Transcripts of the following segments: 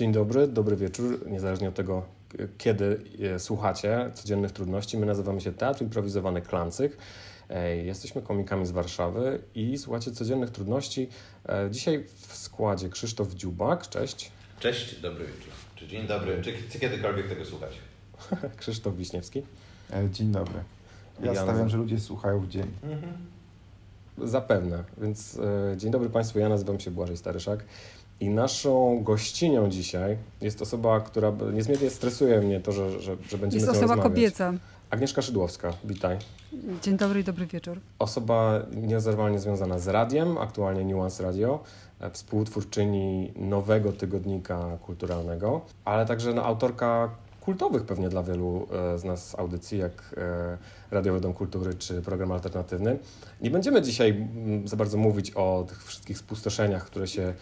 Dzień dobry, dobry wieczór, niezależnie od tego, kiedy słuchacie codziennych trudności. My nazywamy się Teatr Improwizowany Klancyk. E, jesteśmy komikami z Warszawy i słuchacie codziennych trudności. E, dzisiaj w składzie Krzysztof Dziubak. Cześć. Cześć, dobry wieczór. Czy dzień dobry, czy, czy kiedykolwiek tego słuchać? Krzysztof Wiśniewski. E, dzień dobry. Ja stawiam, że ludzie słuchają w dzień. Mhm. Zapewne. Więc e, dzień dobry Państwu, ja nazywam się Błażej Staryszak. I naszą gościnią dzisiaj jest osoba, która niezmiernie stresuje mnie to, że, że, że będziemy Jest osoba kobieca. Agnieszka Szydłowska, witaj. Dzień dobry i dobry wieczór. Osoba niezerwalnie związana z radiem, aktualnie Nuance Radio, e, współtwórczyni nowego tygodnika kulturalnego, ale także no, autorka kultowych pewnie dla wielu e, z nas audycji, jak e, Radiowy Dom Kultury czy program alternatywny. Nie będziemy dzisiaj mm, za bardzo mówić o tych wszystkich spustoszeniach, które się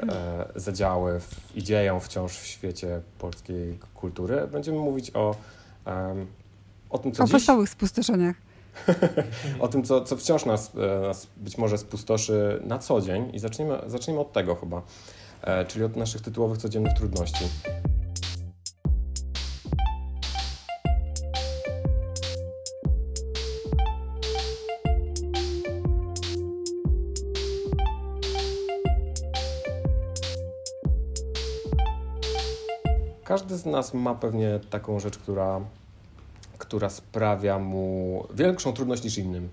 e, zadziały w, i dzieją wciąż w świecie polskiej kultury. Będziemy mówić o, o tym, co O dziś... wesołych spustoszeniach. o tym, co, co wciąż nas, nas być może spustoszy na co dzień i zacznijmy, zacznijmy od tego chyba, czyli od naszych tytułowych codziennych trudności. Każdy z nas ma pewnie taką rzecz, która, która sprawia mu większą trudność niż innym.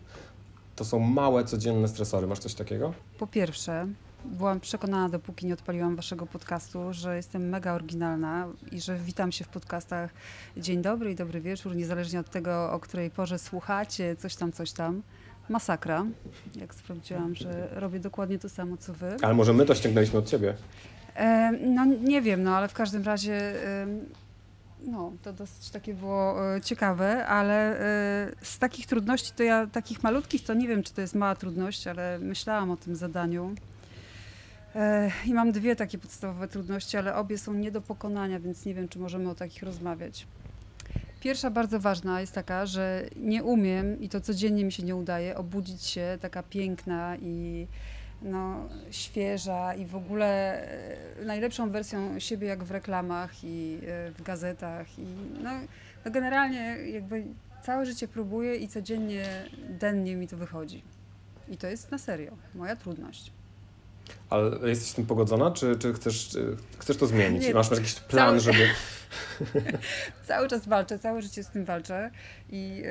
To są małe, codzienne stresory. Masz coś takiego? Po pierwsze, byłam przekonana, dopóki nie odpaliłam waszego podcastu, że jestem mega oryginalna i że witam się w podcastach dzień dobry i dobry wieczór, niezależnie od tego, o której porze słuchacie, coś tam, coś tam. Masakra, jak sprawdziłam, że robię dokładnie to samo, co wy. Ale może my to ściągnęliśmy od ciebie? No nie wiem, no ale w każdym razie no, to dosyć takie było e, ciekawe, ale e, z takich trudności to ja, takich malutkich, to nie wiem, czy to jest mała trudność, ale myślałam o tym zadaniu. E, I mam dwie takie podstawowe trudności, ale obie są nie do pokonania, więc nie wiem, czy możemy o takich rozmawiać. Pierwsza bardzo ważna jest taka, że nie umiem i to codziennie mi się nie udaje obudzić się taka piękna i no, świeża i w ogóle e, najlepszą wersją siebie jak w reklamach i e, w gazetach. I no, no generalnie jakby całe życie próbuję i codziennie, dennie mi to wychodzi. I to jest na serio moja trudność. Ale jesteś z tym pogodzona, czy, czy chcesz, chcesz to zmienić? Nie, masz, masz jakiś plan, cały... żeby... cały czas walczę, całe życie z tym walczę i yy,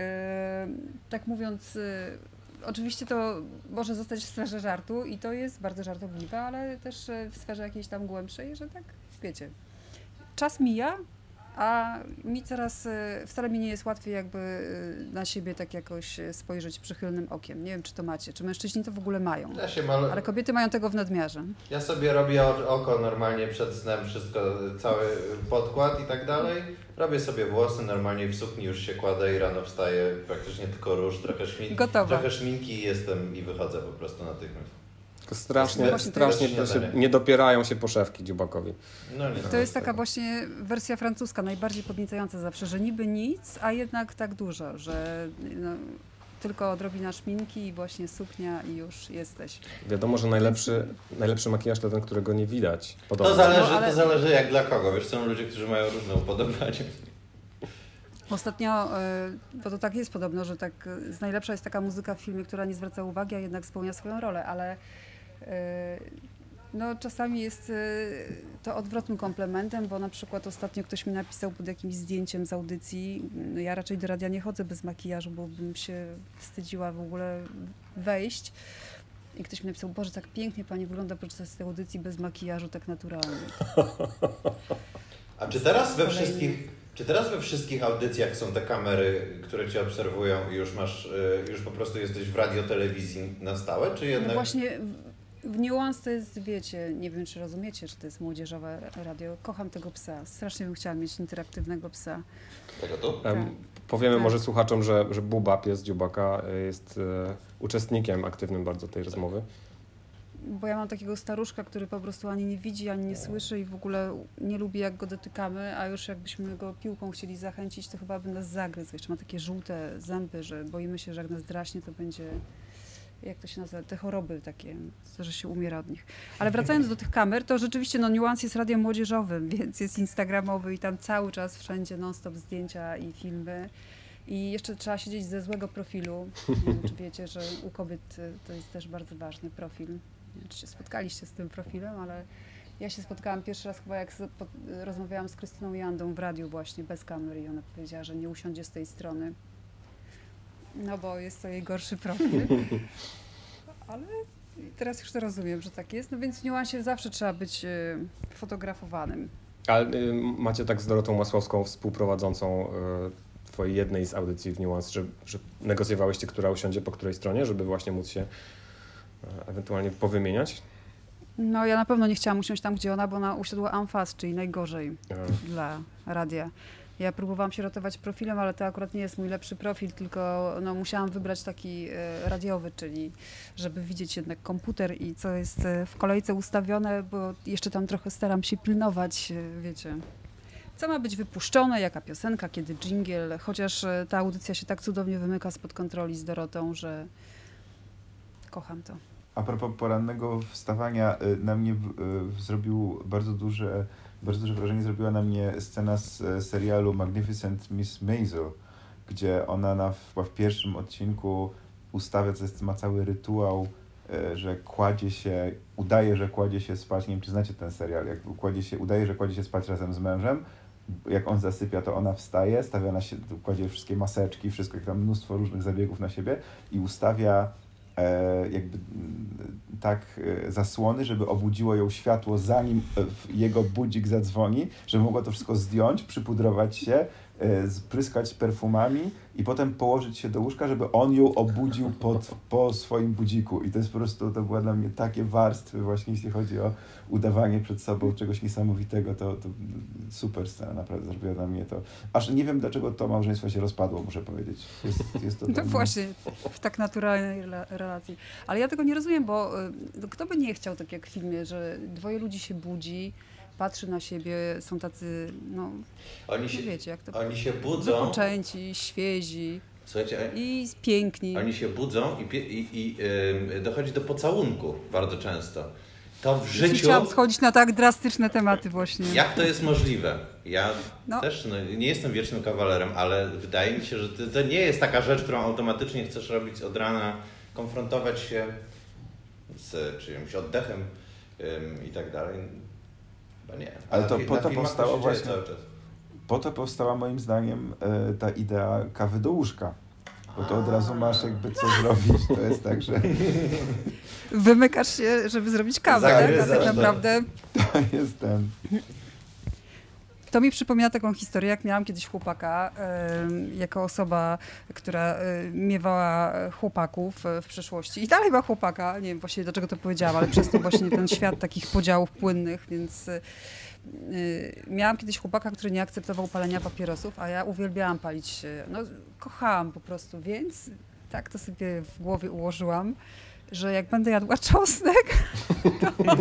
tak mówiąc... Yy, oczywiście to może zostać w sferze żartu i to jest bardzo żartobliwe, ale też e, w sferze jakiejś tam głębszej, że tak, wiecie, czas mija, a mi coraz, e, wcale mi nie jest łatwiej jakby e, na siebie tak jakoś spojrzeć przychylnym okiem. Nie wiem, czy to macie, czy mężczyźni to w ogóle mają, ja się mal... ale kobiety mają tego w nadmiarze. Ja sobie robię oko normalnie przed snem, wszystko, cały podkład i tak dalej. Robię sobie włosy, normalnie w sukni już się kładę i rano wstaję, praktycznie tylko róż, trochę szminki, trochę szminki i jestem i wychodzę po prostu natychmiast. To strasznie, strasznie to się, nie dopierają się poszewki dziubakowi. No, nie to jest taka właśnie wersja francuska, najbardziej podniecająca zawsze, że niby nic, a jednak tak dużo, że no, tylko odrobina szminki i właśnie suknia i już jesteś. Wiadomo, że najlepszy, najlepszy makijaż to ten, którego nie widać. Podobno. To zależy, no, ale... to zależy jak dla kogo. Wiesz, są ludzie, którzy mają różne upodobania. Ostatnio, e, bo to tak jest podobno, że tak e, najlepsza jest taka muzyka w filmie, która nie zwraca uwagi, a jednak spełnia swoją rolę, ale no, czasami jest to odwrotnym komplementem, bo na przykład ostatnio ktoś mi napisał pod jakimś zdjęciem z audycji. No, ja raczej do radia nie chodzę bez makijażu, bo bym się wstydziła w ogóle wejść. I ktoś mi napisał, Boże, tak pięknie pani wygląda podczas tej audycji bez makijażu, tak naturalnie. A czy teraz we wszystkich, czy teraz we wszystkich audycjach są te kamery, które cię obserwują i już masz, y, już po prostu jesteś w radiotelewizji na stałe, czy jednak... No właśnie w Nuance to jest, wiecie, nie wiem czy rozumiecie, że to jest młodzieżowe radio. Kocham tego psa. Strasznie bym chciała mieć interaktywnego psa. Tego tu? Tak. Powiemy tak. może słuchaczom, że, że Buba, pies Dziubaka, jest e, uczestnikiem aktywnym bardzo tej rozmowy. Bo ja mam takiego staruszka, który po prostu ani nie widzi, ani nie słyszy i w ogóle nie lubi jak go dotykamy, a już jakbyśmy go piłką chcieli zachęcić, to chyba by nas zagryzł. Jeszcze ma takie żółte zęby, że boimy się, że jak nas draśnie, to będzie jak to się nazywa, te choroby takie, że się umiera od nich. Ale wracając do tych kamer, to rzeczywiście no, Nuance jest radiem młodzieżowym, więc jest instagramowy i tam cały czas wszędzie non-stop zdjęcia i filmy. I jeszcze trzeba siedzieć ze złego profilu. Wiem, czy wiecie, że u kobiet y, to jest też bardzo ważny profil. Nie wiem, czy się spotkaliście z tym profilem, ale ja się spotkałam pierwszy raz chyba jak rozmawiałam z Krystyną Jandą w radiu właśnie, bez kamery i ona powiedziała, że nie usiądzie z tej strony. No bo jest to jej gorszy profil. Ale teraz już to rozumiem, że tak jest. No więc w niuansie zawsze trzeba być y, fotografowanym. Ale y, macie tak z Dorotą Masłowską, współprowadzącą y, twojej jednej z audycji w Nuance, że, że negocjowałyście, która usiądzie po której stronie, żeby właśnie móc się e, ewentualnie powymieniać? No ja na pewno nie chciałam usiąść tam, gdzie ona, bo ona usiadła amfas, czyli najgorzej dla radia. Ja próbowałam się ratować profilem, ale to akurat nie jest mój lepszy profil, tylko no, musiałam wybrać taki e, radiowy, czyli żeby widzieć jednak komputer i co jest e, w kolejce ustawione, bo jeszcze tam trochę staram się pilnować, wiecie, co ma być wypuszczone, jaka piosenka, kiedy jingle, chociaż e, ta audycja się tak cudownie wymyka spod kontroli z Dorotą, że kocham to. A propos porannego wstawania, e, na mnie e, zrobił bardzo duże, bardzo duże wrażenie zrobiła na mnie scena z serialu Magnificent Miss Maisel, gdzie ona na, w pierwszym odcinku ustawia, to jest, ma cały rytuał, że kładzie się, udaje, że kładzie się spać, nie wiem czy znacie ten serial, jak kładzie się, udaje, że kładzie się spać razem z mężem, jak on zasypia, to ona wstaje, stawia na siebie, kładzie wszystkie maseczki, wszystko, jak tam mnóstwo różnych zabiegów na siebie i ustawia e, jakby tak e, zasłony, żeby obudziło ją światło, zanim e, jego budzik zadzwoni, żeby mogła to wszystko zdjąć, przypudrować się, E, spryskać perfumami i potem położyć się do łóżka, żeby on ją obudził pod, po swoim budziku. I to jest po prostu, to była dla mnie takie warstwy właśnie, jeśli chodzi o udawanie przed sobą czegoś niesamowitego, to, to super scena naprawdę zrobiła dla mnie to. Aż nie wiem, dlaczego to małżeństwo się rozpadło, muszę powiedzieć. Jest, jest to no właśnie, w tak naturalnej relacji. Ale ja tego nie rozumiem, bo y, kto by nie chciał, tak jak w filmie, że dwoje ludzi się budzi, patrzy na siebie, są tacy, no, oni się, wiecie, jak to Oni się budzą. Zapoczęci, świezi. Słuchajcie, i piękni. Oni się budzą i, i, i yy, dochodzi do pocałunku bardzo często. To w życiu. Chciałam schodzić na tak drastyczne tematy właśnie. Jak to jest możliwe? Ja no. też no, nie jestem wiecznym kawalerem, ale wydaje mi się, że to, nie jest taka rzecz, którą automatycznie chcesz robić od rana, konfrontować się z czyimś oddechem i tak dalej. No nie. Ale to po to powstało właśnie. Po to powstała moim zdaniem e, ta idea kawy do łóżka. Bo to od razu masz jakby co zrobić. To jest tak, że. Wymykasz się, żeby zrobić kawę, tak? Tak naprawdę. To jest ten. To mi przypomina taką historię, jak miałam kiedyś chłopaka, jako osoba, która miewała chłopaków w przeszłości. I dalej ma chłopaka, nie wiem właściwie dlaczego to powiedziałam, ale przez to właśnie ten świat takich podziałów płynnych, więc y, miałam kiedyś chłopaka, który nie akceptował palenia papierosów, a ja uwielbiałam palić, no kochałam po prostu, więc tak to sobie w głowie ułożyłam, że jak będę jadła czosnek, to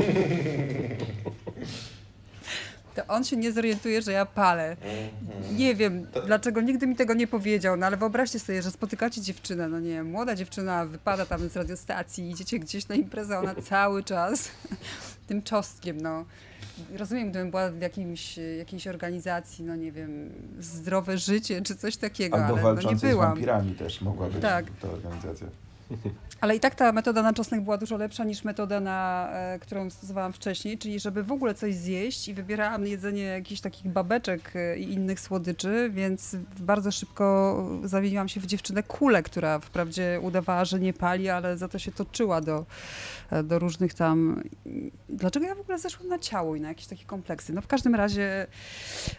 to on się nie zorientuje, że ja palę. Mhm. Nie wiem, dlaczego nigdy mi tego nie powiedział, no ale wyobraźcie sobie, że spotykacie dziewczynę, no nie wiem, młoda dziewczyna wypada tam z radiostacji, idziecie gdzieś na imprezę, ona cały czas tym czosnkiem, no. Rozumiem, gdybym była w jakimś, jakiejś organizacji, no nie wiem, zdrowe życie czy coś takiego, Albo ale no nie byłam. z wampirami też mogła być tak. ta organizacja. Ale i tak ta metoda na czosnek była dużo lepsza niż metoda, na, e, którą stosowałam wcześniej, czyli żeby w ogóle coś zjeść i wybierałam jedzenie jakichś takich babeczek e, i innych słodyczy, więc bardzo szybko zamieniłam się w dziewczynę kulę, która wprawdzie udawała, że nie pali, ale za to się toczyła do, e, do różnych tam... Dlaczego ja w ogóle zeszłam na ciało i na jakieś takie kompleksy? No w każdym razie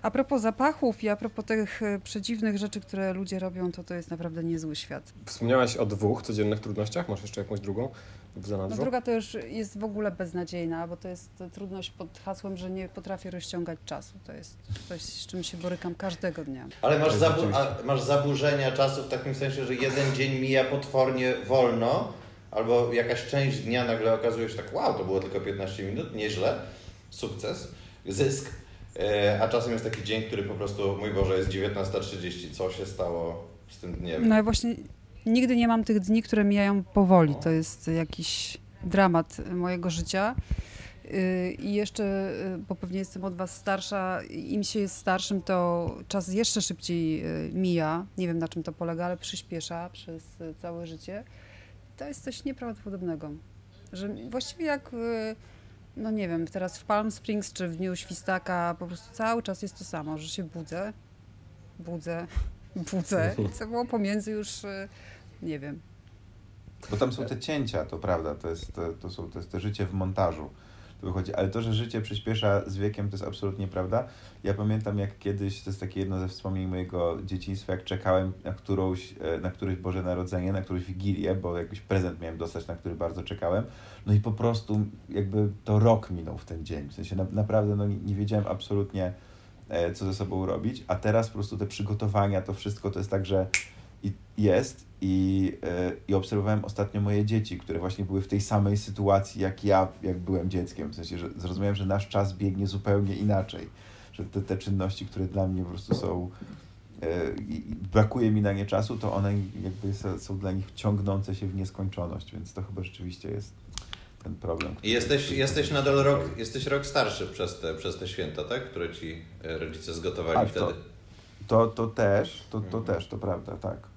a propos zapachów i a propos tych przedziwnych rzeczy, które ludzie robią, to to jest naprawdę niezły świat. Wspomniałaś o dwóch codziennych trudnościach. Masz jeszcze jakąś drugą w zanadrzu? No druga to już jest w ogóle beznadziejna, bo to jest trudność pod hasłem, że nie potrafię rozciągać czasu. To jest coś, z czym się borykam każdego dnia. Ale masz, zabu masz zaburzenia czasu w takim sensie, że jeden dzień mija potwornie wolno, albo jakaś część dnia nagle okazuje się tak, wow, to było tylko 15 minut, nieźle, sukces, zysk. E, a czasem jest taki dzień, który po prostu, mój Boże, jest 19.30, co się stało z tym dniem? No i właśnie nigdy nie mam tych dni, które mijają powoli. To jest jakiś dramat mojego życia. Y, I jeszcze, y, bo pewnie jestem od Was starsza, im się jest starszym, to czas jeszcze szybciej y, mija. Nie wiem na czym to polega, ale przyspiesza przez całe życie. To jest coś nieprawdopodobnego. Że właściwie jak, no nie wiem, teraz w Palm Springs czy w Dniu Świstaka po prostu cały czas jest to samo, że się budzę, budzę, budzę. Co było pomiędzy już, nie wiem. Bo tam są te cięcia, to prawda, to jest, to, to są, to jest to życie w montażu wychodzi. Ale to, że życie przyspiesza z wiekiem, to jest absolutnie prawda. Ja pamiętam, jak kiedyś, to jest takie jedno ze wspomnień mojego dzieciństwa, jak czekałem na którąś, e, na któreś Boże Narodzenie, na którąś Wigilię, bo jakiś prezent miałem dostać, na który bardzo czekałem. No i po prostu jakby to rok minął w ten dzień. W sensie na, naprawdę no, nie, nie wiedziałem absolutnie, e, co ze sobą robić, a teraz po prostu te przygotowania, to wszystko to jest tak, że jest i, e, i obserwowałem ostatnio moje dzieci, które właśnie były w tej samej sytuacji jak ja, jak byłem dzieckiem. W sensie, że zrozumiałem, że nasz czas biegnie zupełnie inaczej. Że te, te czynności, które dla mnie po prostu są. E, i brakuje mi na nie czasu, to one jakby są dla nich ciągnące się w nieskończoność, więc to chyba rzeczywiście jest ten problem. I jesteś, jesteś nadal rok, jesteś rok starszy przez te, przez te święta, tak? Które ci e, rodzice zgotowali tak, wtedy. To, to, to też, to, to też, to prawda, tak.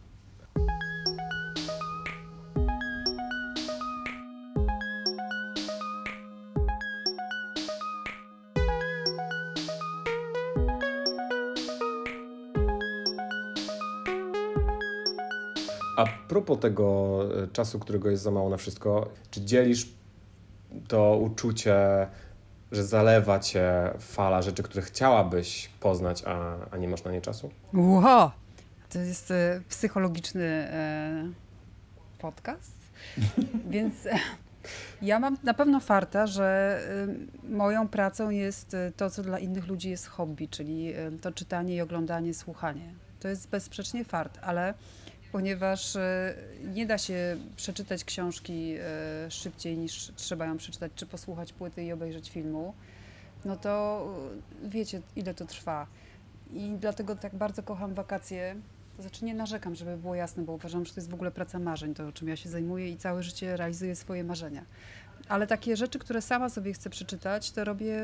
A propos tego e, czasu, którego jest za mało na wszystko, czy dzielisz to uczucie, że zalewa cię fala rzeczy, które chciałabyś poznać, a, a nie masz na nie czasu? Wow! To jest e, psychologiczny e, podcast, więc ja mam na pewno farta, że moją pracą jest to, co dla innych ludzi jest hobby, czyli to czytanie i oglądanie, słuchanie. To jest bezsprzecznie fart, ale ponieważ e, nie da się przeczytać książki e, szybciej niż trzeba ją przeczytać, czy posłuchać płyty i obejrzeć filmu, no to e, wiecie, ile to trwa. I dlatego tak bardzo kocham wakacje. To znaczy nie narzekam, żeby było jasne, bo uważam, że to jest w ogóle praca marzeń, to czym ja się zajmuję i całe życie realizuję swoje marzenia. Ale takie rzeczy, które sama sobie chcę przeczytać, to robię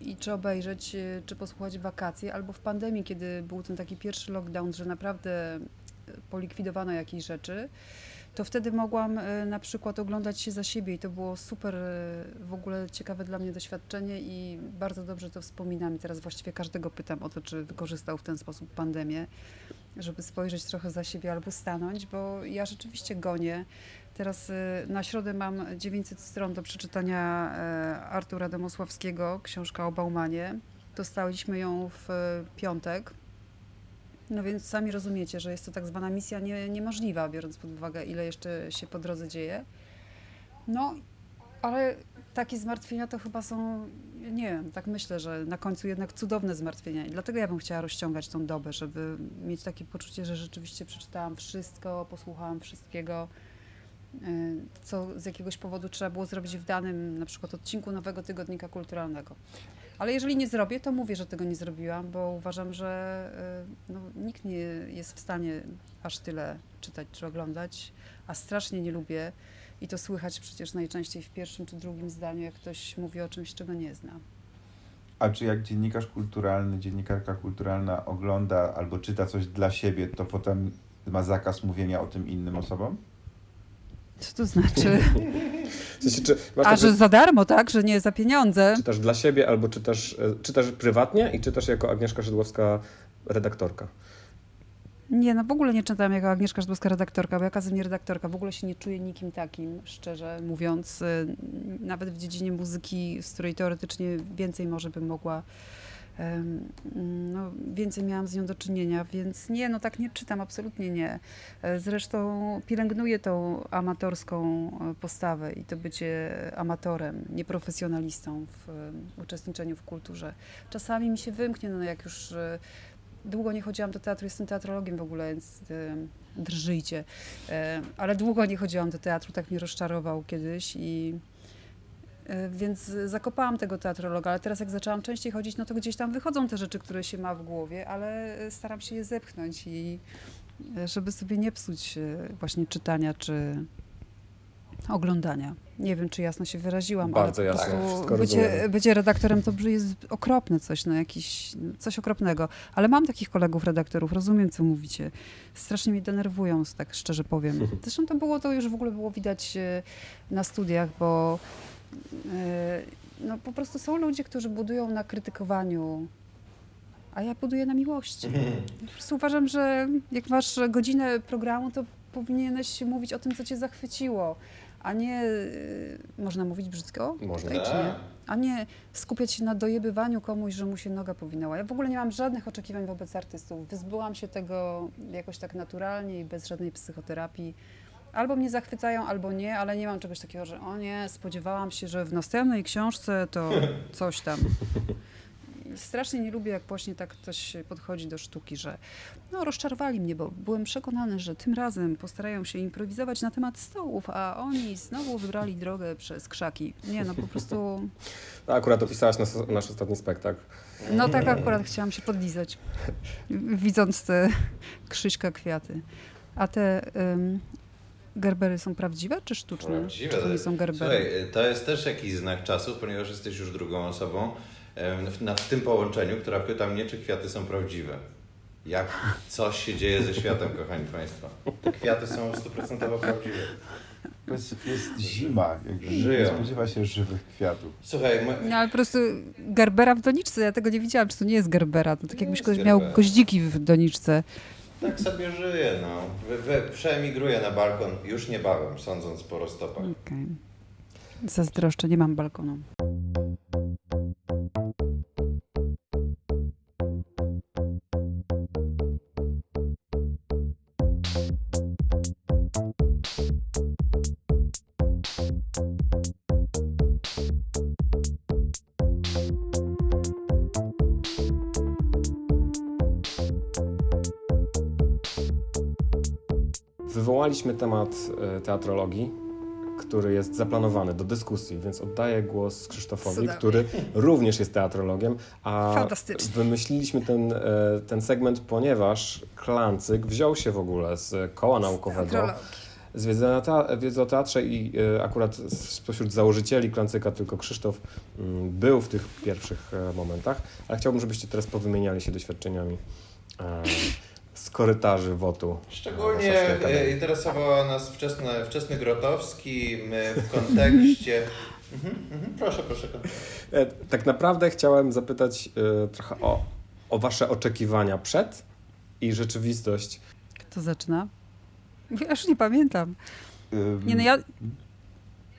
i czy obejrzeć, czy posłuchać wakacje, albo w pandemii, kiedy był ten taki pierwszy lockdown, że naprawdę polikwidowano jakieś rzeczy, to wtedy mogłam e, na przykład oglądać się za siebie i to było super e, w ogóle ciekawe dla mnie doświadczenie i bardzo dobrze to wspominam i teraz właściwie każdego pytam o to, czy wykorzystał w ten sposób pandemię, żeby spojrzeć trochę za siebie albo stanąć, bo ja rzeczywiście gonię. Teraz e, na środę mam 900 stron do przeczytania Artura Domosławskiego, książka o Baumanie. Dostaliśmy ją w piątek no więc sami rozumiecie, że jest to tak zwana misja nie, niemożliwa, biorąc pod uwagę, ile jeszcze się po drodze dzieje. No, ale takie zmartwienia to chyba są, nie wiem, tak myślę, że na końcu jednak cudowne zmartwienia. I dlatego ja bym chciała rozciągać tą dobę, żeby mieć takie poczucie, że rzeczywiście przeczytałam wszystko, posłuchałam wszystkiego, y, co z jakiegoś powodu trzeba było zrobić w danym na przykład odcinku nowego tygodnika kulturalnego. Ale jeżeli nie zrobię, to mówię, że tego nie zrobiłam, bo uważam, że y, no, nikt nie jest w stanie aż tyle czytać czy oglądać, a strasznie nie lubię i to słychać przecież najczęściej w pierwszym czy drugim zdaniu, jak ktoś mówi o czymś, czego nie zna. A czy jak dziennikarz kulturalny, dziennikarka kulturalna ogląda albo czyta coś dla siebie, to potem ma zakaz mówienia o tym innym osobom? Co to znaczy? W sensie, czy A, tak, że za darmo, tak? Że nie za pieniądze. Czytasz dla siebie albo czytasz, e, czytasz prywatnie i czytasz jako Agnieszka Szydłowska redaktorka. Nie, no w ogóle nie czytam jako Agnieszka Szydłowska redaktorka, bo jaka nie redaktorka. W ogóle się nie czuję nikim takim, szczerze mówiąc. E, nawet w dziedzinie muzyki, z której teoretycznie więcej może bym mogła no, więcej miałam z nią do czynienia, więc nie, no tak nie czytam, absolutnie nie. E, zresztą pielęgnuję tą amatorską e, postawę i to bycie amatorem, nieprofesjonalistą w uczestniczeniu w kulturze. Czasami mi się wymknie, no jak już e, długo nie chodziłam do teatru, jestem teatrologiem w ogóle, więc drżyjcie, ale długo nie chodziłam do teatru, tak mnie rozczarował kiedyś i E, więc zakopałam tego teatrologa, ale teraz jak zaczęłam częściej chodzić, no to gdzieś tam wychodzą te rzeczy, które się ma w głowie, ale staram się je zepchnąć i żeby sobie nie psuć właśnie czytania czy oglądania. Nie wiem, czy jasno się wyraziłam, Bardzo ale po jasno. Bycie, bycie redaktorem to jest okropne coś, no jakiś, coś okropnego. Ale mam takich kolegów redaktorów, rozumiem, co mówicie. Strasznie mnie denerwują, tak szczerze powiem. Zresztą to było, to już w ogóle było widać e, na studiach, bo e, no, po prostu są ludzie, którzy budują na krytykowaniu a ja buduję na miłości. Po prostu uważam, że jak masz godzinę programu, to powinieneś mówić o tym, co cię zachwyciło, a nie, y, można mówić brzydko? Można. Tutaj? A nie skupiać się na dojebywaniu komuś, że mu się noga powinęła. Ja w ogóle nie mam żadnych oczekiwań wobec artystów. Wyzbyłam się tego jakoś tak naturalnie i bez żadnej psychoterapii. Albo mnie zachwycają, albo nie, ale nie mam czegoś takiego, że o nie, spodziewałam się, że w następnej książce to coś tam strasznie nie lubię, jak właśnie tak ktoś podchodzi do sztuki, że no rozczarowali mnie, bo byłem przekonany, że tym razem postarają się improwizować na temat stołów, a oni znowu wybrali drogę przez krzaki. Nie, no po prostu... No, akurat opisałaś nas, nasz ostatni spektakl. No tak akurat chciałam się podlizać, widząc te Krzyśka kwiaty. A te um, gerbery są prawdziwe czy sztuczne? Prawdziwe. Czy to nie są gerbery? Słuchaj, to jest też jakiś znak czasów, ponieważ jesteś już drugą osobą, w, w tym połączeniu, która pyta mnie, czy kwiaty są prawdziwe. Jak coś się dzieje ze światem, kochani Państwo. Te kwiaty są stuprocentowo prawdziwe. Jest, jest zima, jakby Żyją. nie spodziewa się żywych kwiatów. Słuchaj, no ale po prostu Gerbera w doniczce, ja tego nie widziałam, czy to nie jest Gerbera, to tak jakbyś ktoś miał goździki w doniczce. Tak sobie żyje, no. Wy, wy, przeemigruję na balkon już niebawem, sądząc po roztopach. Okej. Okay. Zazdroszczę, nie mam balkonu. Wywołaliśmy temat e, teatrologii, który jest zaplanowany do dyskusji, więc oddaję głos Krzysztofowi, Cudownie. który również jest teatrologiem, a wymyśliliśmy ten, e, ten segment, ponieważ Klancyk wziął się w ogóle z koła naukowego, z wiedzy, te, wiedzy o teatrze i e, akurat spośród założycieli Klancyka tylko Krzysztof mm, był w tych pierwszych momentach, ale chciałbym, żebyście teraz powymieniali się doświadczeniami z korytarzy WOTU. Szczególnie e, interesował nas wczesny, wczesny Grotowski, w kontekście... Mhm, mhm, proszę, proszę. E, tak naprawdę chciałem zapytać e, trochę o, o Wasze oczekiwania przed i rzeczywistość. Kto zaczyna? Ja już nie pamiętam. Nie, no ja,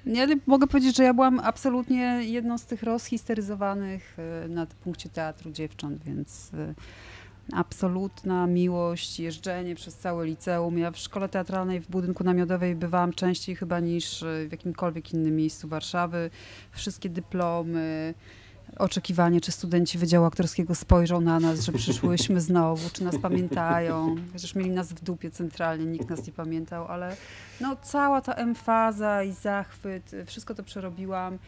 ja mogę powiedzieć, że ja byłam absolutnie jedną z tych rozhisteryzowanych na punkcie teatru dziewcząt, więc absolutna miłość, jeżdżenie przez całe liceum. Ja w szkole teatralnej w budynku namiotowej bywałam częściej chyba niż w jakimkolwiek innym miejscu Warszawy. Wszystkie dyplomy, oczekiwanie, czy studenci Wydziału Aktorskiego spojrzą na nas, że przyszłyśmy znowu, czy nas pamiętają. Chociaż mieli nas w dupie centralnie, nikt nas nie pamiętał, ale no, cała ta emfaza i zachwyt, wszystko to przerobiłam.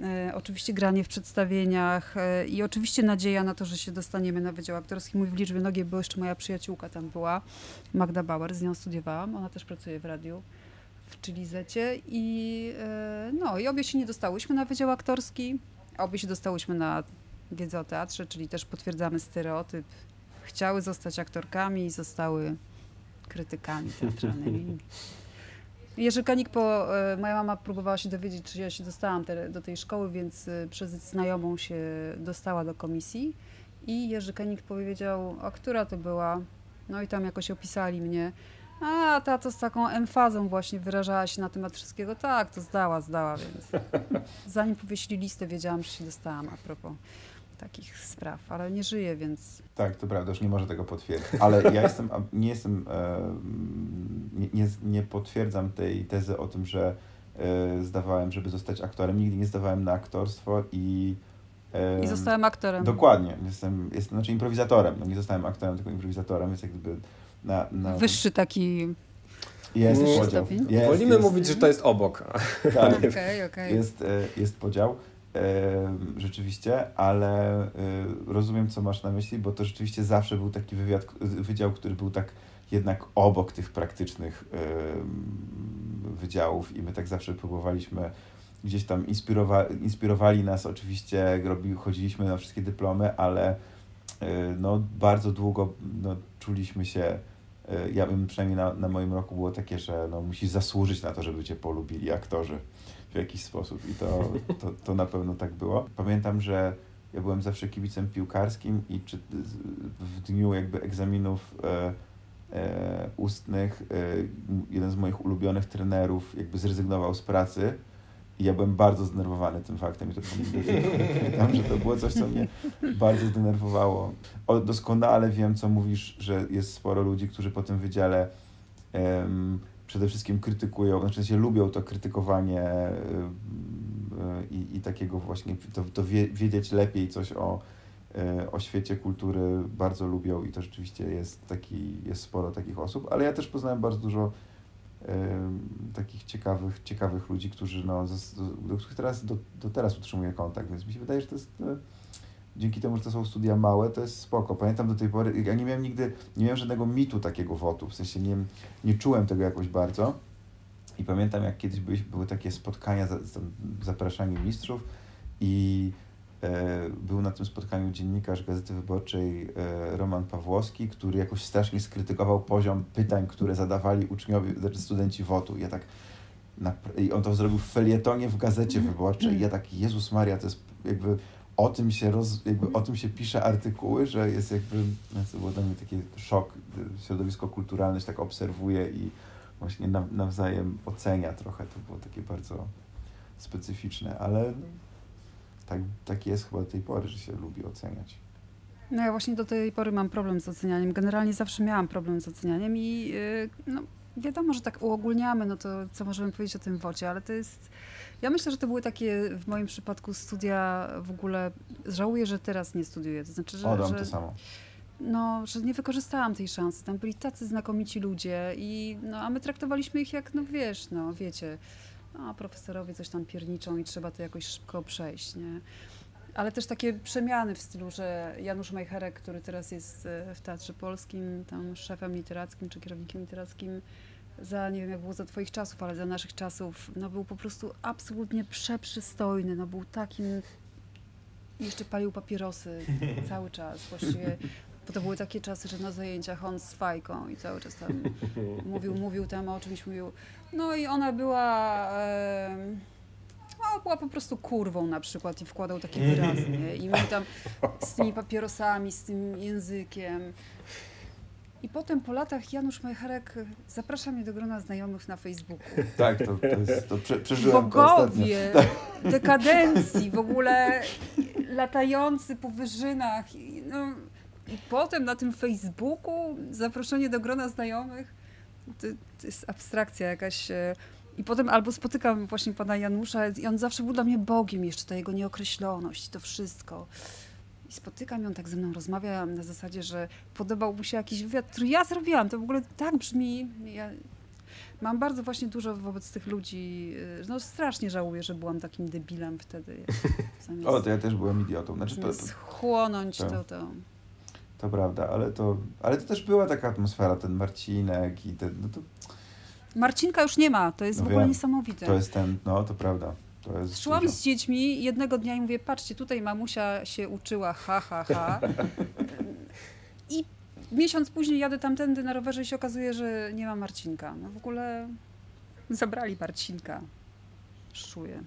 E, oczywiście granie w przedstawieniach e, i oczywiście nadzieja na to, że się dostaniemy na Wydział Aktorski. Mój w liczbie nogiej, bo jeszcze moja przyjaciółka tam była, Magda Bauer, z nią studiowałam, ona też pracuje w radiu w Chilizecie i e, no i obie się nie dostałyśmy na Wydział Aktorski, obie się dostałyśmy na wiedzę o teatrze, czyli też potwierdzamy stereotyp. Chciały zostać aktorkami i zostały krytykami teatralnymi. Jerzy Kanik, po, e, moja mama próbowała się dowiedzieć, czy ja się dostałam te, do tej szkoły, więc e, przez znajomą się dostała do komisji i Jerzy Kanik powiedział, a która to była? No i tam jakoś opisali mnie. A, ta to z taką emfazą właśnie wyrażała się na temat wszystkiego. Tak, to zdała, zdała, więc zanim powyśli listę, wiedziałam, że się dostałam a propos takich spraw, ale nie żyje, więc... Tak, to prawda, już nie może tego potwierdzić. Ale ja jestem, nie jestem, nie, nie, nie potwierdzam tej tezy o tym, że e, zdawałem, żeby zostać aktorem. Nigdy nie zdawałem na aktorstwo i... I zostałem aktorem. Dokładnie. Jestem, jestem znaczy improwizatorem. No nie zostałem aktorem, tylko improwizatorem, więc jak gdyby na... na Wyższy taki... Jest podział. Jest, Wolimy jest, mówić, że to jest obok. Tak, okay, okay. Jest, e, jest podział rzeczywiście, ale y, rozumiem, co masz na myśli, bo to rzeczywiście zawsze był taki wywiad, wydział, który był tak jednak obok tych praktycznych wydziałów i my tak zawsze próbowaliśmy gdzieś tam inspirowa inspirowali nas oczywiście, robi, chodziliśmy na wszystkie dyplomy, ale y, no, bardzo długo no, czuliśmy się, y, ja bym przynajmniej na, na moim roku było takie, że no, musisz zasłużyć na to, żeby cię polubili aktorzy w jakiś sposób i to, to, to na pewno tak było. Pamiętam, że ja byłem zawsze kibicem piłkarskim i czy, w dniu jakby egzaminów e, e, ustnych e, jeden z moich ulubionych trenerów jakby zrezygnował z pracy i ja byłem bardzo zdenerwowany tym faktem i to pamiętam, że to było coś, co mnie bardzo zdenerwowało. O, doskonale wiem, co mówisz, że jest sporo ludzi, którzy po tym wydziale um, przede wszystkim krytykują, znaczy się lubią to krytykowanie um, i, i takiego właśnie, to, to wie, wiedzieć lepiej coś o, e, o świecie kultury bardzo lubią i to rzeczywiście jest taki, jest sporo takich osób, ale ja też poznałem bardzo dużo takich ciekawych, ciekawych ludzi, którzy no, do których teraz, do, do teraz utrzymuję kontakt, więc mi się wydaje, że to jest e, dzięki temu, że to są studia małe, to jest spoko. Pamiętam do tej pory, ja nie miałem nigdy, nie miałem żadnego mitu takiego wotu, w sensie nie, nie czułem tego jakoś bardzo i pamiętam jak kiedyś były, były takie spotkania, zapraszanie mistrzów i E, był na tym spotkaniu dziennikarz Gazety Wyborczej e, Roman Pawłowski, który jakoś strasznie skrytykował poziom pytań, które zadawali uczniowie, znaczy studenci WOTU. Ja tak, I on to zrobił w felietonie w Gazecie Wyborczej. Ja tak, Jezus Maria, to jest jakby o tym się, roz, jakby o tym się pisze artykuły, że jest jakby, no, to było dla mnie taki szok, środowisko kulturalne się tak obserwuje i właśnie nawzajem ocenia trochę. To było takie bardzo specyficzne, ale tak, tak jest chyba do tej pory, że się lubi oceniać. No ja właśnie do tej pory mam problem z ocenianiem. Generalnie zawsze miałam problem z ocenianiem i yy, no, wiadomo, że tak uogólniamy, no to co możemy powiedzieć o tym wocie, ale to jest... Ja myślę, że to były takie w moim przypadku studia w ogóle... Żałuję, że teraz nie studiuję. To znaczy, że... Odam że, to samo. No, że nie wykorzystałam tej szansy. Tam byli tacy znakomici ludzie i no, a my traktowaliśmy ich jak, no wiesz, no wiecie a profesorowie coś tam pierniczą i trzeba to jakoś szybko przejść, nie? Ale też takie przemiany w stylu, że Janusz Majcherek, który teraz jest e, w Teatrze Polskim, tam szefem literackim czy kierownikiem literackim, za, nie wiem jak było za twoich czasów, ale za naszych czasów, no był po prostu absolutnie przeprzystojny, no był takim, jeszcze palił papierosy cały czas, właściwie bo to były takie czasy, że na zajęciach on z fajką i cały czas tam mówił, mówił tam o czymś, mówił. No i ona była... E, no, była po prostu kurwą na przykład i wkładał takie wyrazy, nie? I my tam z tymi papierosami, z tym językiem. I potem po latach Janusz Majcherek zaprasza mnie do grona znajomych na Facebooku. Tak, to, to, jest, to prze, przeżyłem Bogowie, to dekadencji, w ogóle latający po wyżynach. No, i potem na tym Facebooku zaproszenie do grona znajomych, to, to jest abstrakcja jakaś. E, I potem albo spotykam właśnie pana Janusza i on zawsze był dla mnie Bogiem, jeszcze ta jego nieokreśloność, to wszystko. Spotykam ją, tak ze mną rozmawia na zasadzie, że podobał mu się jakiś wywiad, który ja zrobiłam. To w ogóle tak brzmi. Ja mam bardzo właśnie dużo wobec tych ludzi. E, no strasznie żałuję, że byłam takim debilem wtedy. Zamiast, o, to ja też byłem idiotą. Znaczy, chłonąć to, to. To prawda, ale to, ale to też była taka atmosfera, ten Marcinek i ten, no to... Marcinka już nie ma, to jest no w ogóle wiem, niesamowite. To jest ten, no to prawda. Szłam dużo. z dziećmi jednego dnia i mówię, patrzcie, tutaj mamusia się uczyła, ha, ha, ha. I miesiąc później jadę tamtędy na rowerze i się okazuje, że nie ma Marcinka. No w ogóle zabrali Marcinka. Szuję.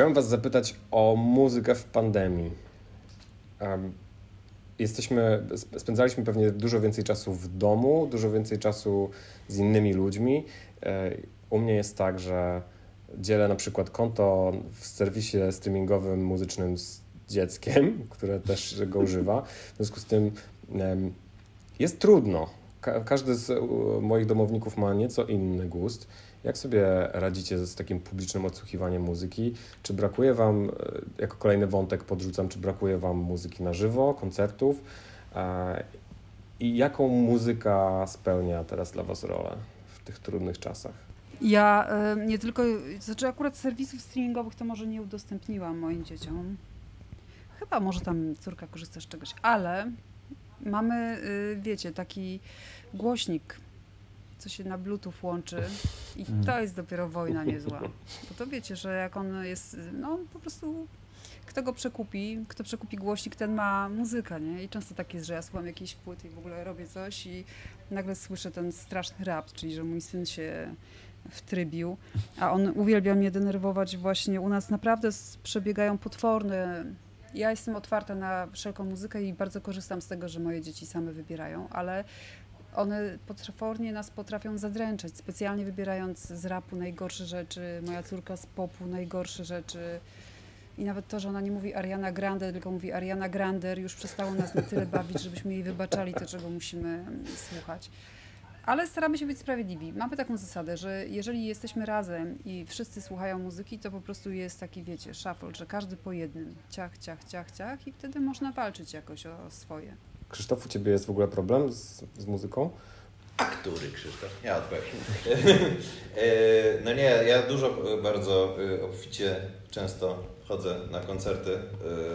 Chciałem Was zapytać o muzykę w pandemii. Um, jesteśmy, spędzaliśmy pewnie dużo więcej czasu w domu, dużo więcej czasu z innymi ludźmi. E, u mnie jest tak, że dzielę na przykład konto w serwisie streamingowym muzycznym z dzieckiem, które też go używa. W związku z tym jest trudno. każdy z moich domowników ma nieco inny gust. Jak sobie radzicie z takim publicznym odsłuchiwaniem muzyki? Czy brakuje Wam, e, jako kolejny wątek podrzucam, czy brakuje Wam muzyki na żywo, koncertów? E, I jaką muzyka spełnia teraz dla Was rolę w tych trudnych czasach? Ja y, nie tylko, znaczy akurat serwisów streamingowych to może nie udostępniłam moim dzieciom. Chyba może tam córka korzysta z czegoś, ale mamy, y, wiecie, taki głośnik, co się na bluetooth łączy i mm. to jest dopiero wojna niezła. Bo to wiecie, że jak on jest, no po prostu kto go przekupi, kto przekupi głośnik, ten ma muzykę, nie? I często tak jest, że ja słucham jakiejś płyty i w ogóle robię coś i nagle słyszę ten straszny rap, czyli że mój syn się wtrybił, a on uwielbia mnie denerwować właśnie. U nas naprawdę przebiegają potworne ja jestem otwarta na wszelką muzykę i bardzo korzystam z tego, że moje dzieci same wybierają, ale one potwornie nas potrafią zadręczać, specjalnie wybierając z rapu najgorsze rzeczy, moja córka z popu najgorsze rzeczy. I nawet to, że ona nie mówi Ariana Grande, tylko mówi Ariana Grander, już przestało nas na tyle bawić, żebyśmy jej wybaczali to, czego musimy słuchać. Ale staramy się być sprawiedliwi. Mamy taką zasadę, że jeżeli jesteśmy razem i wszyscy słuchają muzyki, to po prostu jest taki, wiecie, shuffle, że każdy po jednym. Ciach, ciach, ciach, ciach i wtedy można walczyć jakoś o swoje. Krzysztof, u Ciebie jest w ogóle problem z, z muzyką? A który Krzysztof? Ja odpowiem. E, no nie, ja dużo e, bardzo e, obficie często chodzę na koncerty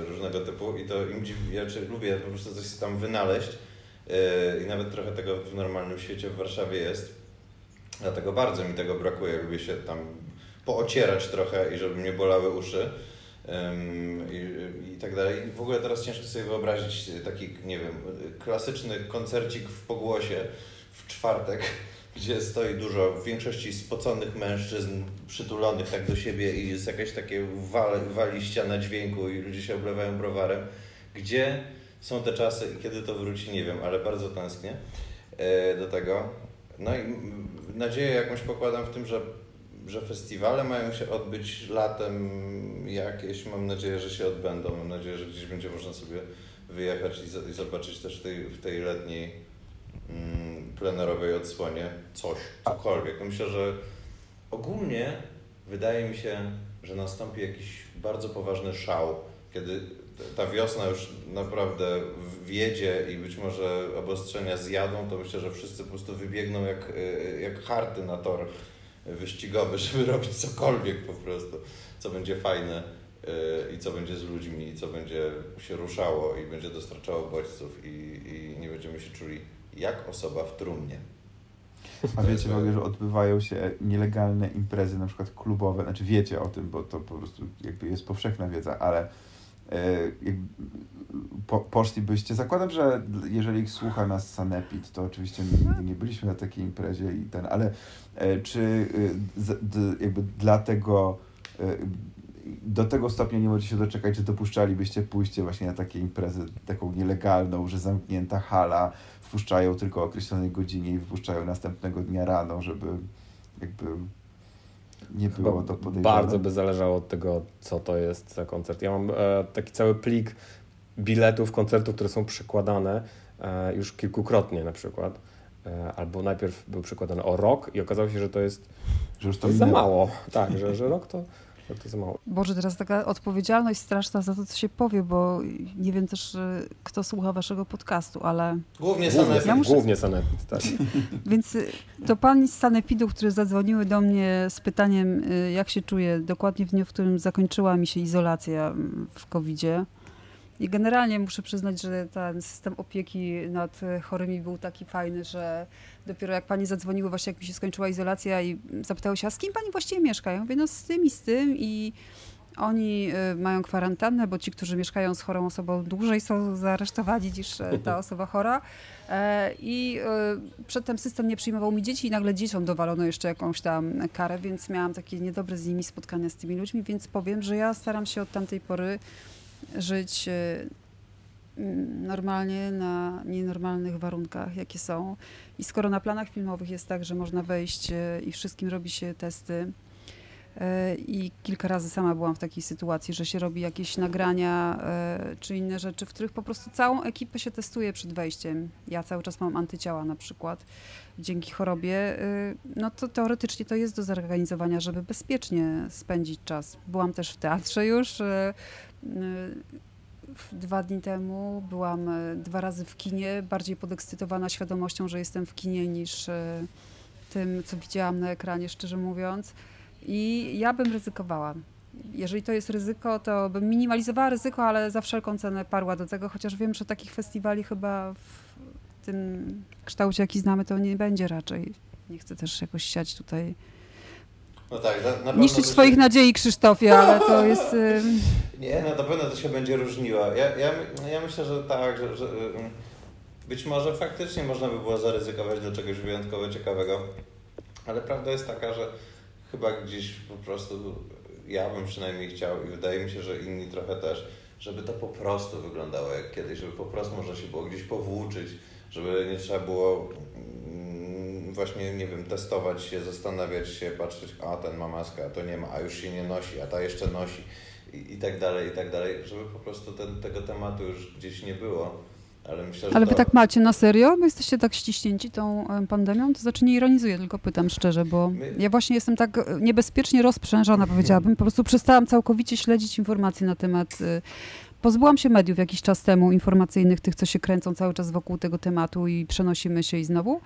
różnego typu i to im dziwi, ja lubię po prostu coś tam wynaleźć i nawet trochę tego w normalnym świecie w Warszawie jest. Dlatego bardzo mi tego brakuje. Lubię się tam poocierać trochę i żeby mnie bolały uszy. I, i tak dalej. W ogóle teraz ciężko sobie wyobrazić taki, nie wiem, klasyczny koncercik w pogłosie w czwartek, gdzie stoi dużo, w większości spoconych mężczyzn przytulonych tak do siebie i jest jakieś takie wal, wali ściana dźwięku i ludzie się oblewają browarem, gdzie są te czasy i kiedy to wróci, nie wiem, ale bardzo tęsknię e, do tego. No i nadzieję jakąś pokładam w tym, że, że festiwale mają się odbyć latem jakieś. Mam nadzieję, że się odbędą. Mam nadzieję, że gdzieś będzie można sobie wyjechać i, i zobaczyć też w tej, w tej letniej mm, plenerowej odsłonie coś, cokolwiek. No myślę, że ogólnie wydaje mi się, że nastąpi jakiś bardzo poważny szał, kiedy ta wiosna już naprawdę wjedzie i być może obostrzenia zjadą, to myślę, że wszyscy po prostu wybiegną jak, jak harty na tor wyścigowy, żeby robić cokolwiek po prostu, co będzie fajne e, i co będzie z ludźmi, i co będzie się ruszało i będzie dostarczało bodźców i, i nie będziemy się czuli jak osoba w trumnie. A wiecie w ogóle, że odbywają się nielegalne imprezy, na przykład klubowe, znaczy wiecie o tym, bo to po prostu jakby jest powszechna wiedza, ale po, poszlibyście. Zakładam, że jeżeli słucha nas Sanepid, to oczywiście nie byliśmy na takiej imprezie i ten, ale e, czy e, jakby dlatego do tego stopnia nie możecie się doczekać, że dopuszczalibyście pójście właśnie na takie imprezy, taką nielegalną, że zamknięta hala, wpuszczają tylko o określonej godzinie i wpuszczają następnego dnia rano, żeby jakby nie było to podejrzane. Bardzo by zależało od tego, co to jest za koncert. Ja mam e, taki cały plik biletów koncertów, które są przekładane e, już kilkukrotnie na przykład. E, albo najpierw był przekładany o rok i okazało się, że to jest, że już to za mało. Tak, że, że rok to to za mało. Boże, teraz taka odpowiedzialność straszna za to, co się powie, bo nie wiem też, y, kto słucha waszego podcastu, ale... Głównie Sanepid. Ja muszę... Głównie Sanepid, tak. Więc y, to pani z Sanepidu, które zadzwoniły do mnie z pytaniem, y, jak się czuję, dokładnie w dniu, w którym zakończyła mi się izolacja mm, w COVID-zie, i generalnie muszę przyznać, że ten system opieki nad chorymi był taki fajny, że dopiero jak pani zadzwoniły właśnie jak mi się skończyła izolacja i zapytały się, a z kim pani właściwie mieszka? Ja mówię, no z tym i z tym i oni y, mają kwarantannę, bo ci, którzy mieszkają z chorą osobą dłużej są zaresztowani niż e, ta osoba chora. E, I y, przedtem system nie przyjmował mi dzieci i nagle dzieciom dowalono jeszcze jakąś tam karę, więc miałam takie niedobre z nimi spotkania z tymi ludźmi, więc powiem, że ja staram się od tamtej pory żyć y, normalnie na nienormalnych warunkach, jakie są. I skoro na planach filmowych jest tak, że można wejść y, i wszystkim robi się testy, y, i kilka razy sama byłam w takiej sytuacji, że się robi jakieś nagrania czy inne rzeczy, w których po prostu całą ekipę się testuje przed wejściem. Ja cały czas mam antyciała na przykład dzięki chorobie. No to teoretycznie to jest do zorganizowania, żeby bezpiecznie spędzić czas. Byłam też w teatrze już, dwa dni temu byłam e, dwa razy w kinie, bardziej podekscytowana świadomością, że jestem w kinie niż e, tym, co widziałam na ekranie, szczerze mówiąc. I ja bym ryzykowała. Jeżeli to jest ryzyko, to bym minimalizowała ryzyko, ale za wszelką cenę parła do tego, chociaż wiem, że takich festiwali chyba w tym kształcie, jaki znamy, to nie będzie raczej. Nie chcę też jakoś siać tutaj no tak, na, na Niszczyć swoich się... nadziei, Krzysztofie, ale to jest... Y... Nie, no na pewno to się będzie różniło. Ja, ja, ja myślę, że tak, że, że być może faktycznie można by było zaryzykować do czegoś wyjątkowo ciekawego, ale prawda jest taka, że chyba gdzieś po prostu ja bym przynajmniej chciał i wydaje mi się, że inni trochę też, żeby to po prostu wyglądało jak kiedyś, żeby po prostu można się było gdzieś powłóczyć, żeby nie trzeba było właśnie, nie wiem, testować się, zastanawiać się, patrzeć, a ten ma maskę, a to nie ma, a już się nie nosi, a ta jeszcze nosi i, i tak dalej, i tak dalej, żeby po prostu ten, tego tematu już gdzieś nie było. Ale, myślę, Ale wy to... tak macie na serio? Bo jesteście tak ściśnięci tą pandemią? To znaczy nie ironizuję, tylko pytam szczerze, bo My... ja właśnie jestem tak e, niebezpiecznie rozprzężona, powiedziałabym. Po prostu przestałam całkowicie śledzić informacje na temat y, Pozbyłam się mediów jakiś czas temu, informacyjnych, tych, co się kręcą cały czas wokół tego tematu i przenosimy się i znowu